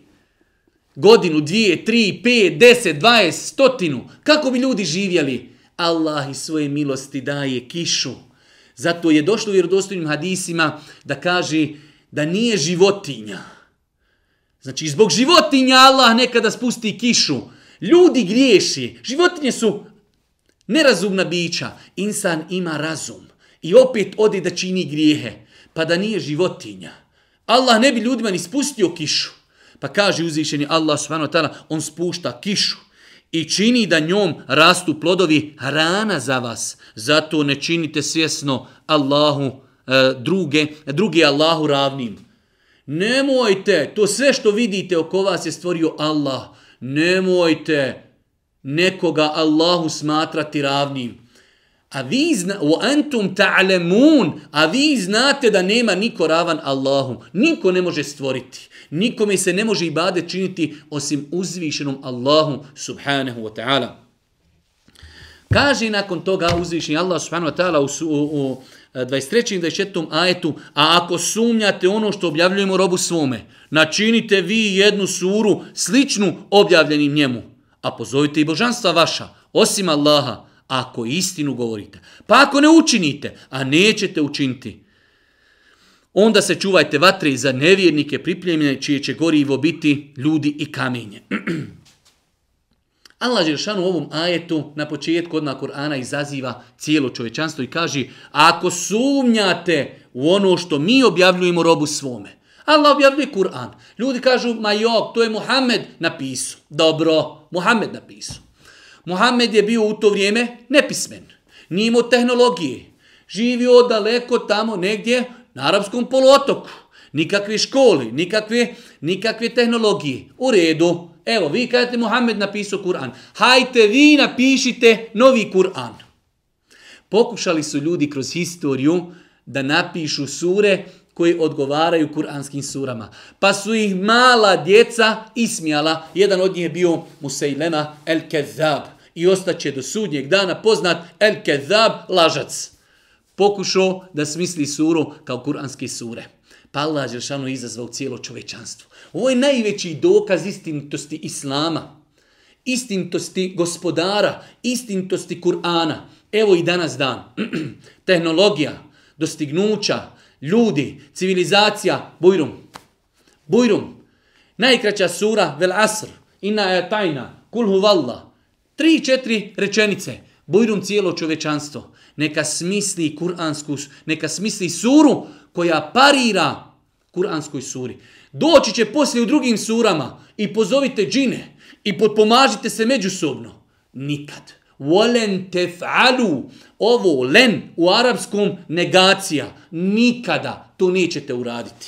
Godinu, dvije, tri, pet, deset, dvajest, stotinu. Kako bi ljudi živjeli? Allah iz svoje milosti daje kišu. Zato je došlo u vjerodostojnim hadisima da kaže da nije životinja. Znači, zbog životinja Allah nekada spusti kišu. Ljudi griješi. Životinje su nerazumna bića. Insan ima razum. I opet ode da čini grijehe. Pa da nije životinja. Allah ne bi ljudima ni spustio kišu. Pa kaže uzvišeni Allah subhanahu wa ta'ala, on spušta kišu i čini da njom rastu plodovi hrana za vas. Zato ne činite svjesno Allahu e, druge, drugi Allahu ravnim. Nemojte, to sve što vidite oko vas je stvorio Allah nemojte nekoga Allahu smatrati ravnim. A vi zna, u antum ta'lemun, a vi znate da nema niko ravan Allahu. Niko ne može stvoriti. Nikome se ne može ibade činiti osim uzvišenom Allahu subhanahu wa ta'ala. Kaže nakon toga uzvišeni Allah subhanahu wa ta'ala u, u, u E, 23. i 24. ajetu, a ako sumnjate ono što objavljujemo robu svome, načinite vi jednu suru sličnu objavljenim njemu, a pozovite i božanstva vaša, osim Allaha, ako istinu govorite. Pa ako ne učinite, a nećete učiniti, onda se čuvajte vatre za nevjernike pripremljene, čije će gorivo biti ljudi i kamenje. Allah Žešanu u ovom ajetu na početku odmah Kur'ana izaziva cijelo čovečanstvo i kaže ako sumnjate u ono što mi objavljujemo robu svome, Allah objavljuje Kur'an. Ljudi kažu, ma jok, to je Muhammed napisao. Dobro, Muhammed napisao. Muhammed je bio u to vrijeme nepismen. Nije imao tehnologije. Živio daleko tamo negdje na arapskom poluotoku. Nikakve školi, nikakve, nikakve tehnologije. U redu. Evo, vi kažete Muhammed napisao Kur'an. Hajte vi napišite novi Kur'an. Pokušali su ljudi kroz historiju da napišu sure koji odgovaraju kuranskim surama. Pa su ih mala djeca ismijala. Jedan od njih je bio Musejlema El Kezab. I ostaće do sudnjeg dana poznat El Kezab lažac. Pokušao da smisli suru kao kuranske sure. Pa Allah je izazvao cijelo čovečanstvo. Ovo je najveći dokaz istinitosti Islama. Istinitosti gospodara, istinitosti Kur'ana. Evo i danas dan. Tehnologija, dostignuća, ljudi, civilizacija, bujrum. Bujrum. Najkraća sura, vel asr, inna je tajna, kul huvalla. Tri, četiri rečenice. Bujrum cijelo čovečanstvo. Neka smisli kuransku, neka smisli suru koja parira kuranskoj suri. Doći će poslije u drugim surama i pozovite džine i potpomažite se međusobno. Nikad. Volen tef'alu. Ovo len u arapskom negacija. Nikada to nećete uraditi.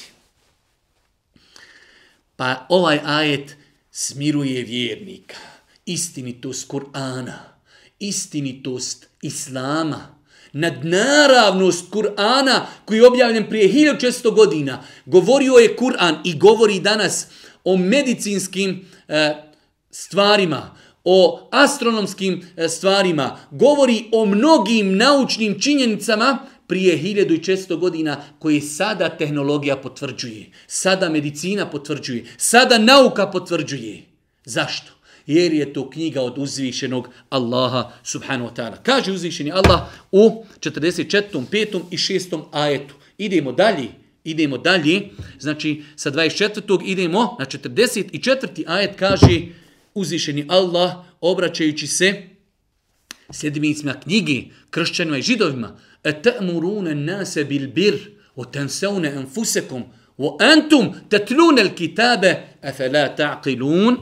Pa ovaj ajet smiruje vjernika. Istinitost Kur'ana. Istinitost Islama nadnaravnost Kur'ana koji je objavljen prije 1600 godina. Govorio je Kur'an i govori danas o medicinskim e, stvarima, o astronomskim e, stvarima, govori o mnogim naučnim činjenicama prije 1600 godina koje sada tehnologija potvrđuje, sada medicina potvrđuje, sada nauka potvrđuje. Zašto? Jer je to knjiga od uzvišenog Allaha subhanahu wa ta'ala. Kaže uzvišeni Allah u 44. 5. i 6. ajetu. Idemo dalje. Idemo dalje. Znači, sa 24. idemo na 44. ajet kaže uzvišeni Allah obraćajući se sedmicima knjige, kršćanima i židovima. Eta'muruna nase bil bir, o tenseune enfusekom, o entum tetlune il kitabe, efe la ta'qilun.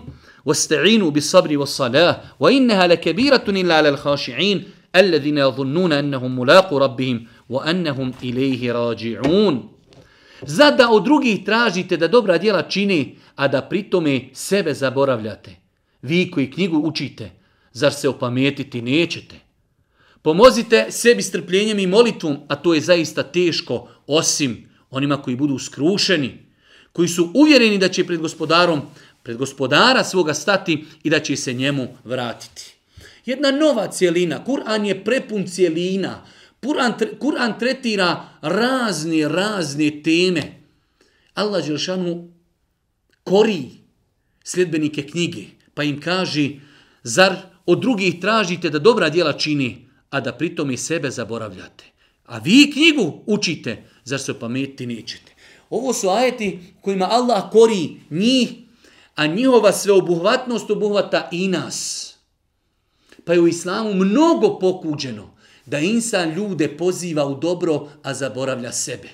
واستعينوا بالصبر والصلاة وإنها لكبيرة إلا على الخاشعين الذين يظنون أنهم ملاقوا ربهم وأنهم إليه راجعون Zada od drugih tražite da dobra djela čini, a da pritome sebe zaboravljate. Vi koji knjigu učite, zar se opametiti nećete? Pomozite sebi strpljenjem i molitvom, a to je zaista teško, osim onima koji budu skrušeni, koji su uvjereni da će pred gospodarom pred gospodara svoga stati i da će se njemu vratiti. Jedna nova cijelina, Kur'an je prepun cijelina, Kur'an, Kur'an tretira razne, razne teme. Allah Đelšanu kori sljedbenike knjige, pa im kaže, zar od drugih tražite da dobra djela čini, a da pritom i sebe zaboravljate. A vi knjigu učite, zar se pametiti nećete. Ovo su ajeti kojima Allah kori njih a njihova sveobuhvatnost obuhvata i nas. Pa je u islamu mnogo pokuđeno da insan ljude poziva u dobro, a zaboravlja sebe.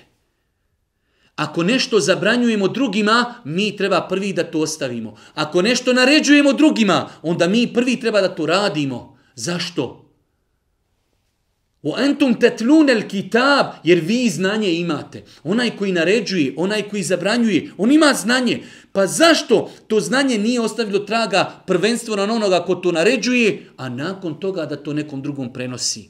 Ako nešto zabranjujemo drugima, mi treba prvi da to ostavimo. Ako nešto naređujemo drugima, onda mi prvi treba da to radimo. Zašto? O entum tetlunel kitab, jer vi znanje imate. Onaj koji naređuje, onaj koji zabranjuje, on ima znanje. Pa zašto to znanje nije ostavilo traga prvenstvo na onoga ko to naređuje, a nakon toga da to nekom drugom prenosi?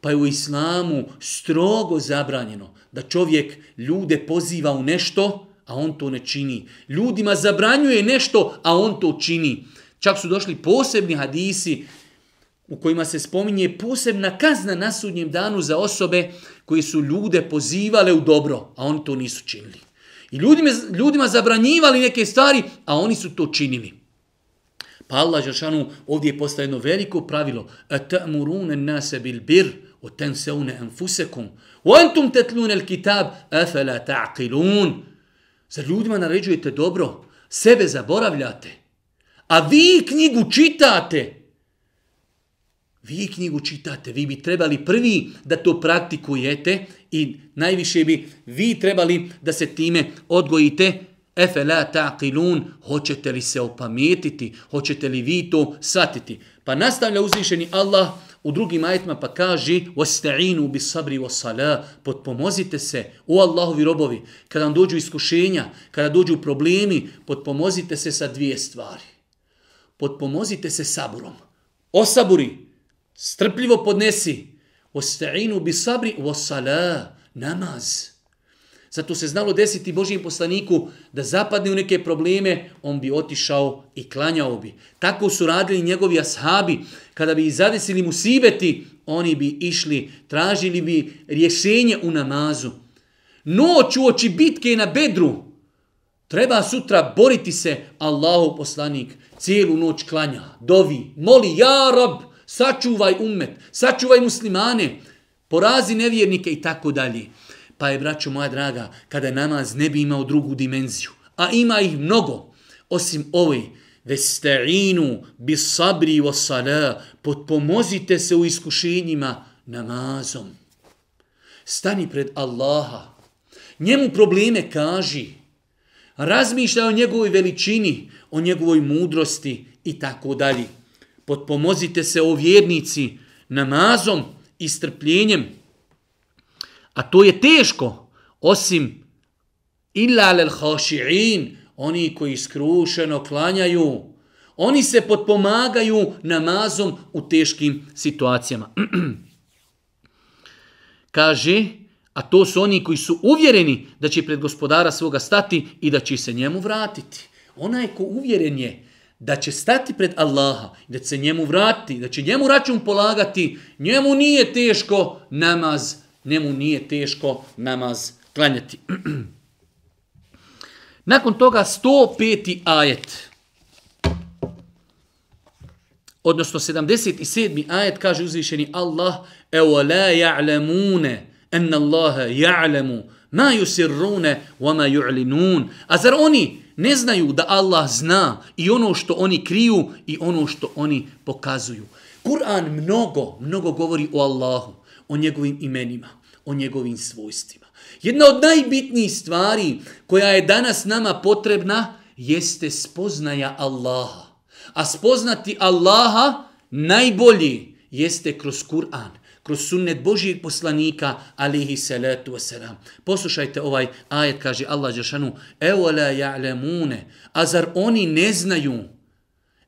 Pa je u islamu strogo zabranjeno da čovjek ljude poziva u nešto, a on to ne čini. Ljudima zabranjuje nešto, a on to čini. Čak su došli posebni hadisi u kojima se spominje posebna kazna na sudnjem danu za osobe koji su ljude pozivale u dobro, a oni to nisu činili. I ljudima, ljudima zabranjivali neke stvari, a oni su to činili. Pa Allah Žešanu ovdje je postao jedno veliko pravilo. Atamurune nase bil bir, o tenseune enfusekum, o antum tetlune kitab, afela ta'qilun. Zar ljudima naređujete dobro, sebe zaboravljate, a vi knjigu čitate, Vi knjigu čitate, vi bi trebali prvi da to praktikujete i najviše bi vi trebali da se time odgojite. Efe la taqilun, hoćete li se opametiti, hoćete li vi to shvatiti? Pa nastavlja uzvišeni Allah u drugim ajetima pa kaže وَاسْتَعِينُوا بِصَبْرِ وَصَلَا Potpomozite se u Allahovi robovi. Kada vam dođu iskušenja, kada dođu problemi, potpomozite se sa dvije stvari. Potpomozite se saburom. Osaburi, strpljivo podnesi. Osta'inu bi sabri wa sala, namaz. Zato se znalo desiti Božijem poslaniku da zapadne u neke probleme, on bi otišao i klanjao bi. Tako su radili njegovi ashabi. Kada bi zadesili mu sibeti, oni bi išli, tražili bi rješenje u namazu. Noć u oči bitke na bedru. Treba sutra boriti se Allahu poslanik. Cijelu noć klanja, dovi, moli, ja rob, sačuvaj umet, sačuvaj muslimane, porazi nevjernike i tako dalje. Pa je, braćo moja draga, kada namaz ne bi imao drugu dimenziju, a ima ih mnogo, osim ovoj, vesta'inu bi sabri wa sala, potpomozite se u iskušenjima namazom. Stani pred Allaha, njemu probleme kaži, razmišljaj o njegovoj veličini, o njegovoj mudrosti i tako dalje potpomozite se o vjernici namazom i strpljenjem. A to je teško, osim illa lel haši'in, oni koji skrušeno klanjaju, oni se potpomagaju namazom u teškim situacijama. Kaže, a to su oni koji su uvjereni da će pred gospodara svoga stati i da će se njemu vratiti. Onaj ko uvjeren je da će stati pred Allaha, da će se njemu vratiti, da će njemu račun polagati, njemu nije teško namaz, njemu nije teško namaz klanjati. Nakon toga 105. ajet, odnosno 77. ajet kaže uzvišeni Allah, evo la ja'lemune, enna Allaha ja'lemu, ma yusirrune, wa ma ju'linun. A zar oni ne znaju da Allah zna i ono što oni kriju i ono što oni pokazuju. Kur'an mnogo, mnogo govori o Allahu, o njegovim imenima, o njegovim svojstvima. Jedna od najbitnijih stvari koja je danas nama potrebna jeste spoznaja Allaha. A spoznati Allaha najbolji jeste kroz Kur'an kroz sunnet Božijeg poslanika, alihi salatu wasalam. Poslušajte ovaj ajet, kaže Allah Đeršanu, evo la ja'lemune, a zar oni ne znaju,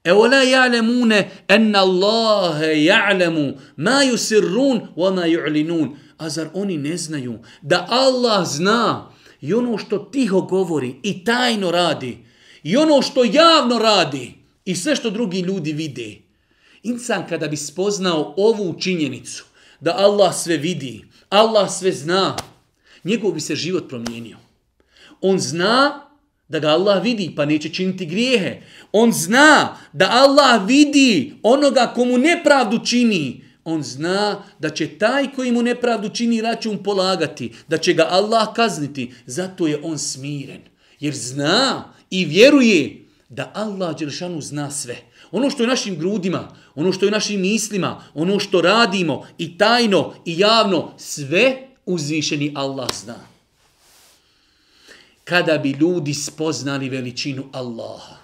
evo la ja'lemune, enna Allahe ja'lemu, ma yusirrun, wa ma ju'linun, a zar oni ne znaju, da Allah zna i ono što tiho govori i tajno radi, i ono što javno radi, i sve što drugi ljudi vide. Insan kada bi spoznao ovu činjenicu, da Allah sve vidi, Allah sve zna, njegov bi se život promijenio. On zna da ga Allah vidi pa neće činiti grijehe. On zna da Allah vidi onoga komu nepravdu čini. On zna da će taj koji mu nepravdu čini račun polagati, da će ga Allah kazniti. Zato je on smiren. Jer zna i vjeruje da Allah Đelšanu zna sve. Ono što je našim grudima, ono što je našim mislima, ono što radimo i tajno i javno, sve uzvišeni Allah zna. Kada bi ljudi spoznali veličinu Allaha.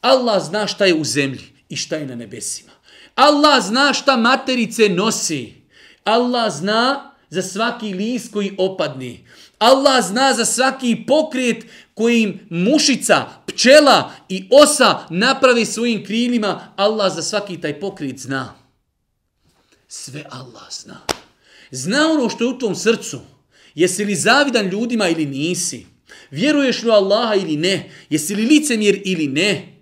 Allah zna šta je u zemlji i šta je na nebesima. Allah zna šta materice nosi. Allah zna za svaki lis koji opadne. Allah zna za svaki pokret kojim mušica, pčela i osa napravi svojim krilima, Allah za svaki taj pokret zna. Sve Allah zna. Zna ono što je u tom srcu. Jesi li zavidan ljudima ili nisi? Vjeruješ li u Allaha ili ne? Jesi li licemjer ili ne?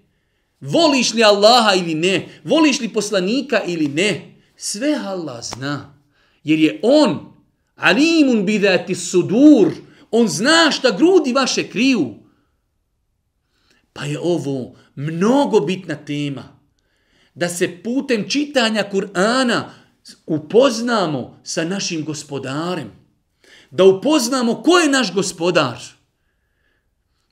Voliš li Allaha ili ne? Voliš li poslanika ili ne? Sve Allah zna. Jer je on alimun bidati sudur. On zna šta grudi vaše kriju. Pa je ovo mnogo bitna tema. Da se putem čitanja Kur'ana upoznamo sa našim gospodarem. Da upoznamo ko je naš gospodar.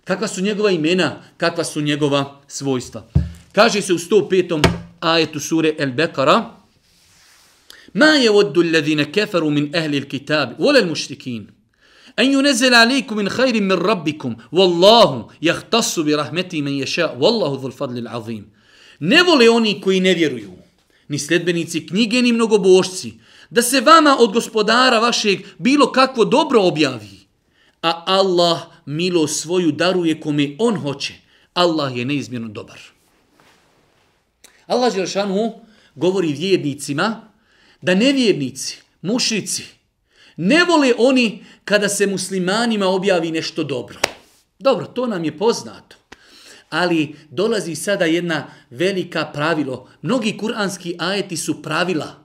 Kakva su njegova imena, kakva su njegova svojstva. Kaže se u 105. ajetu sure El Bekara, Ma je voddu alladhina kafaru min ahli alkitab wala al-mushrikin an yunzila alaykum min khairin min rabbikum wallahu yahtassu bi rahmatihi man yasha wallahu dhul fadli alazim Ne vole oni koji ne vjeruju, ni sledbenici knjige ni mnogobožci da se vama od gospodara vašeg bilo kakvo dobro objavi. A Allah milo svoju daruje kome on hoće. Allah je neizmjerno dobar. Allah Đelšanu govori vjernicima da nevjernici, mušici, ne vole oni kada se muslimanima objavi nešto dobro. Dobro, to nam je poznato. Ali dolazi sada jedna velika pravilo. Mnogi kuranski ajeti su pravila.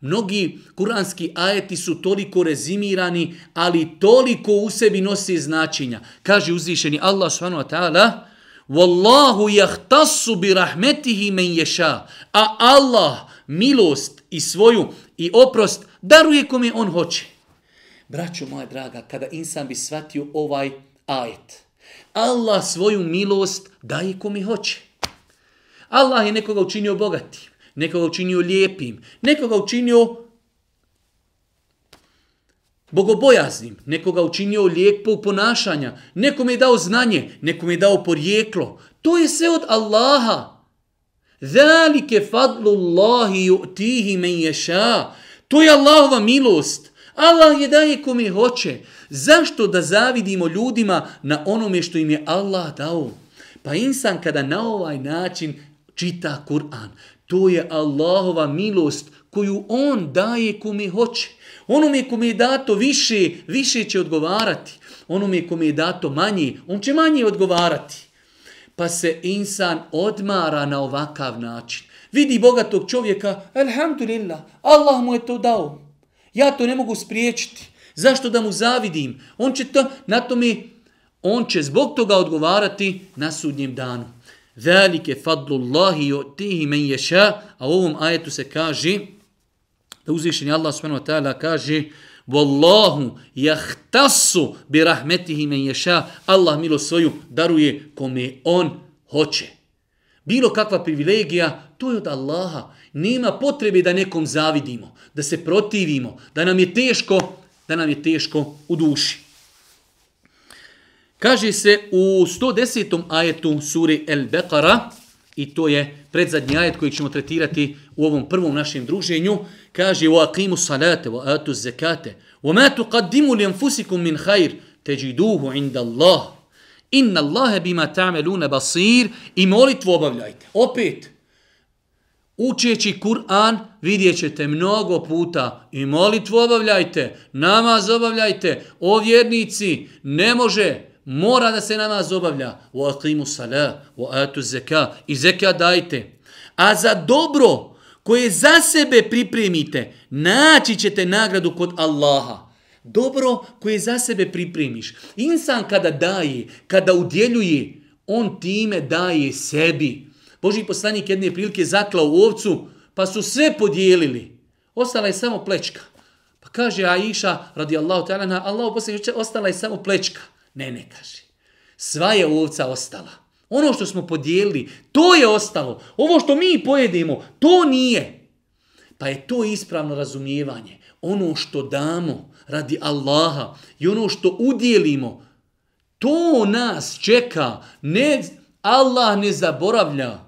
Mnogi kuranski ajeti su toliko rezimirani, ali toliko u sebi nosi značenja. Kaže uzvišeni Allah subhanahu wa ta'ala, Wallahu yahtassu bi rahmetihi men yasha. A Allah milost i svoju i oprost daruje kome on hoće. Braćo moja draga, kada insan bi shvatio ovaj ajet, Allah svoju milost daje kome hoće. Allah je nekoga učinio bogatim, nekoga učinio lijepim, nekoga učinio bogobojaznim, nekoga učinio lijepo ponašanja, nekome je dao znanje, nekome je dao porijeklo. To je sve od Allaha. Zalike fadlu Allahi ju'tihi men ješa. To je Allahova milost. Allah je daje kome hoće. Zašto da zavidimo ljudima na onome što im je Allah dao? Pa insan kada na ovaj način čita Kur'an, to je Allahova milost koju on daje kome hoće. Onome kome je dato više, više će odgovarati. Onome kome je dato manje, on će manje odgovarati. Pa se insan odmara na ovakav način. Vidi bogatog čovjeka, alhamdulillah, Allah mu je to dao. Ja to ne mogu spriječiti. Zašto da mu zavidim? On će to, na to mi, on će zbog toga odgovarati na sudnjem danu. Velike fadlullahi tihi men ješa, a u ovom ajetu se kaže, da uzvišenje Allah subhanahu wa ta'ala kaže, Wallahu jahtasu bi rahmetihi men ješa, Allah milo svoju daruje kome on hoće. Bilo kakva privilegija, to je od Allaha. Nema potrebe da nekom zavidimo, da se protivimo, da nam je teško, da nam je teško u duši. Kaže se u 110. ajetu suri El Beqara, i to je predzadnji ajet koji ćemo tretirati u ovom prvom našem druženju, kaže wa aqimu salate wa atu zakate wa ma tuqaddimu li anfusikum min khair tajiduhu inda Allah. Inna Allah bima ta'maluna basir i molitvu obavljajte. Opet, učeći Kur'an vidjet ćete mnogo puta i molitvu obavljajte, namaz obavljajte, o vjernici, ne može, mora da se namaz obavlja. Wa aqimu salah, wa atu zeka i zeka dajte. A za dobro koje za sebe pripremite, naći ćete nagradu kod Allaha. Dobro koje za sebe pripremiš. Insan kada daje, kada udjeljuje, on time daje sebi. Boži poslanik jedne prilike zaklao u ovcu, pa su sve podijelili. Ostala je samo plečka. Pa kaže Aisha, radi Allahu ta'ala, Allahu poslanik, ostala je samo plečka. Ne, ne, kaže. Sva je ovca ostala. Ono što smo podijelili, to je ostalo. Ovo što mi pojedemo, to nije. Pa je to ispravno razumijevanje. Ono što damo radi Allaha i ono što udjelimo, to nas čeka. Ne, Allah ne zaboravlja.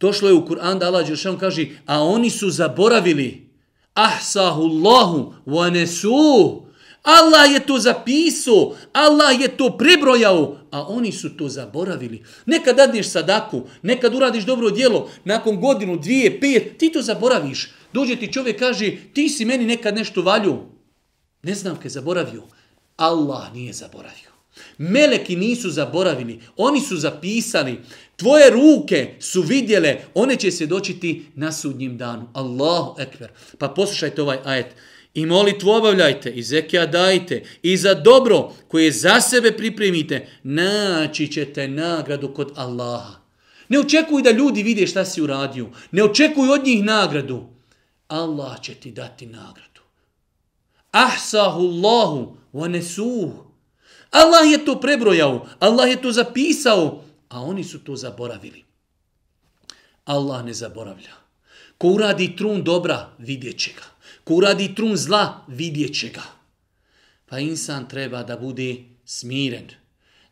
Došlo je u Kur'an da Allah Đeršan kaže, a oni su zaboravili. Ahsahu Allahu wa nesuh. Allah je to zapisao, Allah je to prebrojao, a oni su to zaboravili. Nekad dadneš sadaku, nekad uradiš dobro djelo, nakon godinu, dvije, pet, ti to zaboraviš. Dođe ti čovjek kaže, ti si meni nekad nešto valju. Ne znam kaj zaboravio. Allah nije zaboravio. Meleki nisu zaboravili, oni su zapisali. Tvoje ruke su vidjele, one će se dočiti na sudnjim danu. Allahu ekber. Pa poslušajte ovaj ajet. I molitvu obavljajte, i zekija dajte, i za dobro koje za sebe pripremite, naći ćete nagradu kod Allaha. Ne očekuj da ljudi vide šta si uradio. Ne očekuj od njih nagradu. Allah će ti dati nagradu. Ahsahu Allahu wa nesuh. Allah je to prebrojao, Allah je to zapisao, a oni su to zaboravili. Allah ne zaboravlja. Ko uradi trun dobra, vidjet će ga. Ko uradi trun zla, vidjet će ga. Pa insan treba da bude smiren.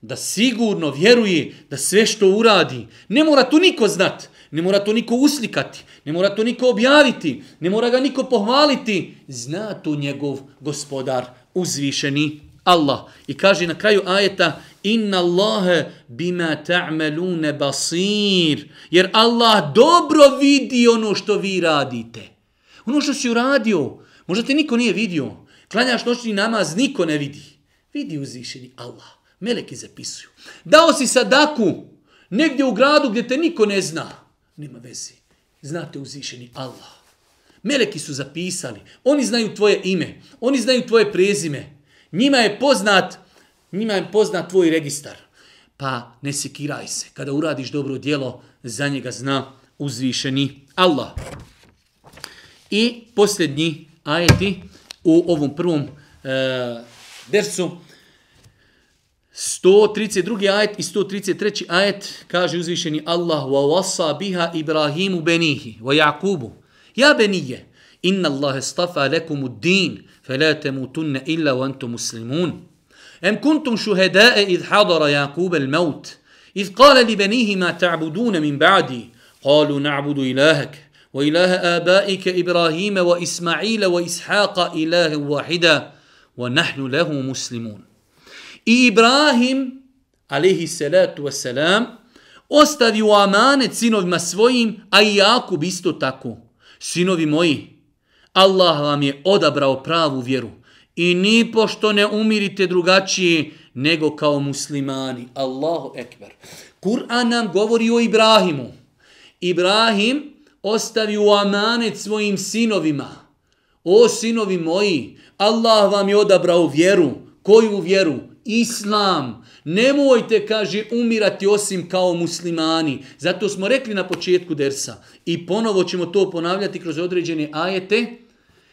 Da sigurno vjeruje da sve što uradi, ne mora to niko znat, ne mora to niko uslikati, ne mora to niko objaviti, ne mora ga niko pohvaliti. Zna to njegov gospodar uzvišeni Allah. I kaže na kraju ajeta Inna Allahe bima ta'melune basir. Jer Allah dobro vidi ono što vi radite. Ono što si uradio, možda te niko nije vidio. Klanjaš noćni namaz, niko ne vidi. Vidi uzvišeni Allah. Meleki zapisuju. Dao si sadaku negdje u gradu gdje te niko ne zna. Nema veze. Znate uzvišeni Allah. Meleki su zapisali. Oni znaju tvoje ime. Oni znaju tvoje prezime. Njima je poznat, njima je poznat tvoj registar. Pa ne sekiraj se. Kada uradiš dobro djelo, za njega zna uzvišeni Allah. I posljednji ajeti u ovom prvom e, dersu 132. ajet i 133. ajet kaže uzvišeni Allah wa wasa biha Ibrahimu benihi wa Jakubu. Ja benije, inna Allah stafa lekumu din, فلا تموتن إلا وأنتم مسلمون أم كنتم شهداء إذ حضر يعقوب الموت إذ قال لبنيه ما تعبدون من بعدي قالوا نعبد إلهك وإله آبائك إبراهيم وإسماعيل وإسحاق إله واحدا ونحن له مسلمون إبراهيم عليه الصلاة والسلام ostavio amanet sinovima svojim, a i Jakub isto tako. Sinovi moji, Allah vam je odabrao pravu vjeru i ni pošto ne umirite drugačije nego kao muslimani. Allahu ekber. Kur'an nam govori o Ibrahimu. Ibrahim ostavio amanet svojim sinovima. O sinovi moji, Allah vam je odabrao vjeru. Koju vjeru? Islam. Nemojte, kaže, umirati osim kao muslimani. Zato smo rekli na početku dersa. I ponovo ćemo to ponavljati kroz određene ajete.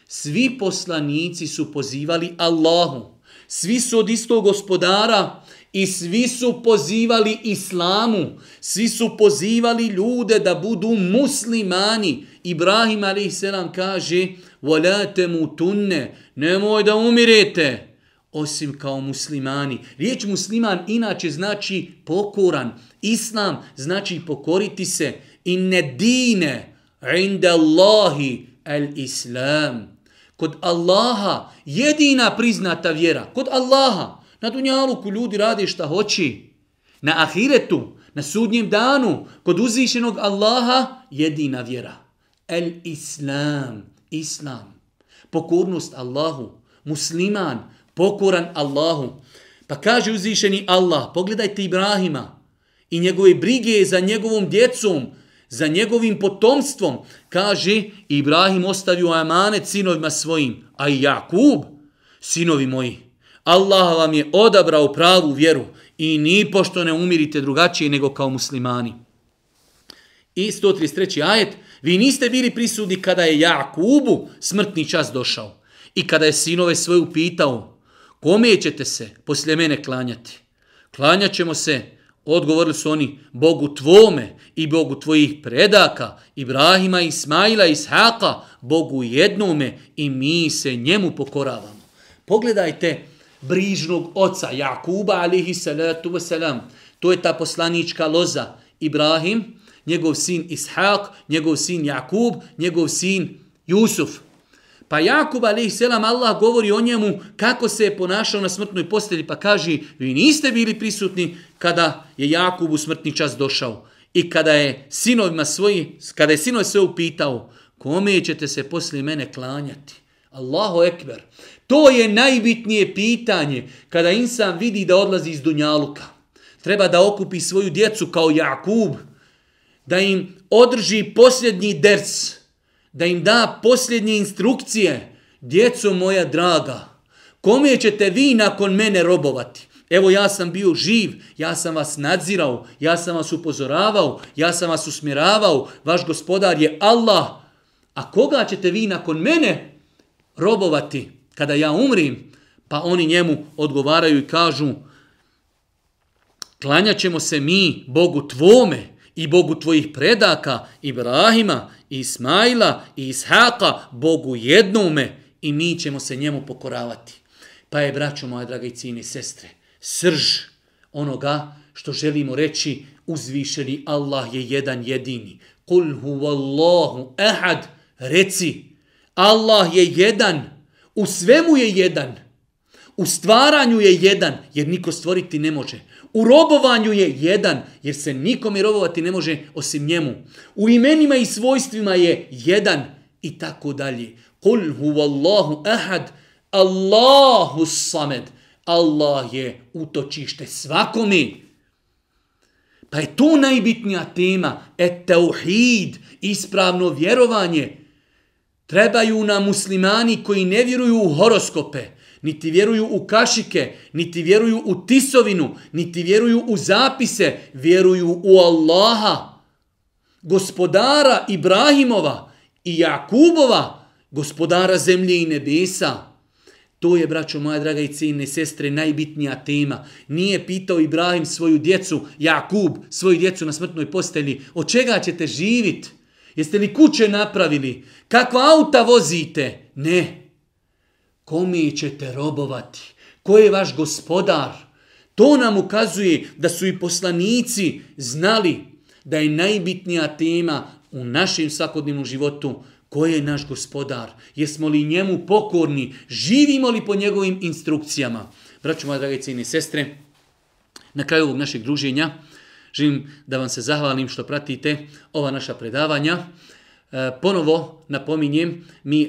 Svi poslanici su pozivali Allahu. Svi su od istog gospodara i svi su pozivali islamu. Svi su pozivali ljude da budu muslimani. Ibrahim a.s. kaže وَلَا تَمُوتُنَّ Nemoj da umirete osim kao muslimani. Riječ musliman inače znači pokoran. Islam znači pokoriti se. Inne dine inda Allahi al-Islam kod Allaha jedina priznata vjera. Kod Allaha. Na dunjaluku ljudi radi šta hoći. Na ahiretu, na sudnjem danu, kod uzvišenog Allaha jedina vjera. El Islam. Islam. Pokornost Allahu. Musliman. Pokoran Allahu. Pa kaže uzvišeni Allah, pogledajte Ibrahima i njegove brige za njegovom djecom, za njegovim potomstvom, kaže Ibrahim ostavio amanet sinovima svojim, a i Jakub, sinovi moji, Allah vam je odabrao pravu vjeru i ni pošto ne umirite drugačije nego kao muslimani. I 133. ajet, vi niste bili prisudni kada je Jakubu smrtni čas došao i kada je sinove svoje upitao, kome ćete se poslije mene klanjati? Klanjat ćemo se Odgovorili su oni Bogu tvome i Bogu tvojih predaka, Ibrahima, Ismaila, Ishaqa, Bogu jednome i mi se njemu pokoravamo. Pogledajte brižnog oca Jakuba alihi salatu wasalam. To je ta poslanička loza Ibrahim, njegov sin Ishaq, njegov sin Jakub, njegov sin Jusuf. Pa Jakub alihi selam Allah govori o njemu kako se je ponašao na smrtnoj postelji pa kaže vi niste bili prisutni kada je Jakub u smrtni čas došao i kada je sinovima svoji, kada je sinoj sve upitao kome ćete se poslije mene klanjati. Allahu ekber. To je najbitnije pitanje kada insan vidi da odlazi iz Dunjaluka. Treba da okupi svoju djecu kao Jakub, da im održi posljednji ders, da im da posljednje instrukcije. Djeco moja draga, kome ćete vi nakon mene robovati? Evo ja sam bio živ, ja sam vas nadzirao, ja sam vas upozoravao, ja sam vas usmjeravao, vaš gospodar je Allah. A koga ćete vi nakon mene robovati kada ja umrim? Pa oni njemu odgovaraju i kažu, klanjat ćemo se mi Bogu tvome i Bogu tvojih predaka, Ibrahima, Ismaila i Ishaka, Bogu jednome i mi ćemo se njemu pokoravati. Pa je, braćo moja draga i cijine sestre, srž onoga što želimo reći uzvišeni Allah je jedan jedini. Kul huvallahu ahad, reci, Allah je jedan, u svemu je jedan, u stvaranju je jedan, jer niko stvoriti ne može. U robovanju je jedan, jer se nikome robovati ne može osim njemu. U imenima i svojstvima je jedan i tako dalje. Kul huvallahu ahad, Allahu samed. Allah je utočište svakome. Pa je to najbitnija tema, et tauhid, ispravno vjerovanje. Trebaju nam muslimani koji ne vjeruju u horoskope, niti vjeruju u kašike, niti vjeruju u tisovinu, niti vjeruju u zapise, vjeruju u Allaha, gospodara Ibrahimova i Jakubova, gospodara zemlje i nebesa. To je, braćo moja draga i cijene sestre, najbitnija tema. Nije pitao Ibrahim svoju djecu, Jakub, svoju djecu na smrtnoj postelji, od čega ćete živit? Jeste li kuće napravili? Kakva auta vozite? Ne. Kome ćete robovati? Ko je vaš gospodar? To nam ukazuje da su i poslanici znali da je najbitnija tema u našem svakodnevnom životu Ko je naš gospodar? Jesmo li njemu pokorni? Živimo li po njegovim instrukcijama? Braćo moja drage cijene sestre, na kraju ovog našeg druženja želim da vam se zahvalim što pratite ova naša predavanja. E, ponovo napominjem, mi e,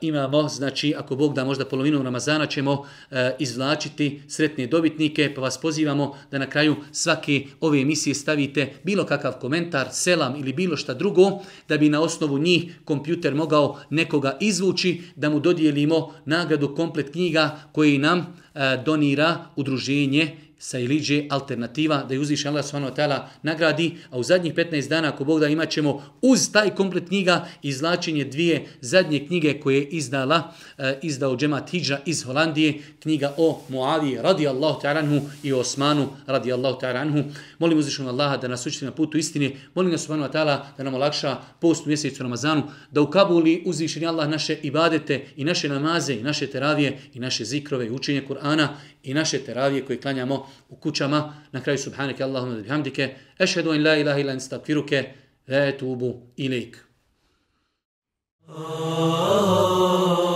imamo, znači, ako Bog da možda polovinu Ramazana ćemo e, izvlačiti sretne dobitnike, pa vas pozivamo da na kraju svake ove emisije stavite bilo kakav komentar, selam ili bilo šta drugo, da bi na osnovu njih kompjuter mogao nekoga izvući, da mu dodijelimo nagradu komplet knjiga koji nam e, donira udruženje sa iliđe alternativa da je uzviše Allah subhanahu nagradi, a u zadnjih 15 dana ako Bog da imat ćemo uz taj komplet knjiga izlačenje dvije zadnje knjige koje je izdala, e, izdao džemat Hidža iz Holandije, knjiga o Muavi radijallahu ta'ala i o Osmanu radijallahu ta'ala anhu. Molim uzvišenog Allaha da nas učiti na putu istine, molim ga subhanahu ta'ala da nam olakša post u mjesecu Ramazanu, da u Kabuli uzvišeni Allah naše ibadete i naše namaze i naše teravije i naše zikrove i učenje Kur'ana i naše teravije koje klanjamo u kućama. Na kraju subhanike Allahumma da bihamdike. Ešhedu in la ilaha ila instakfiruke. Ve tubu ilik. Oh, oh, oh.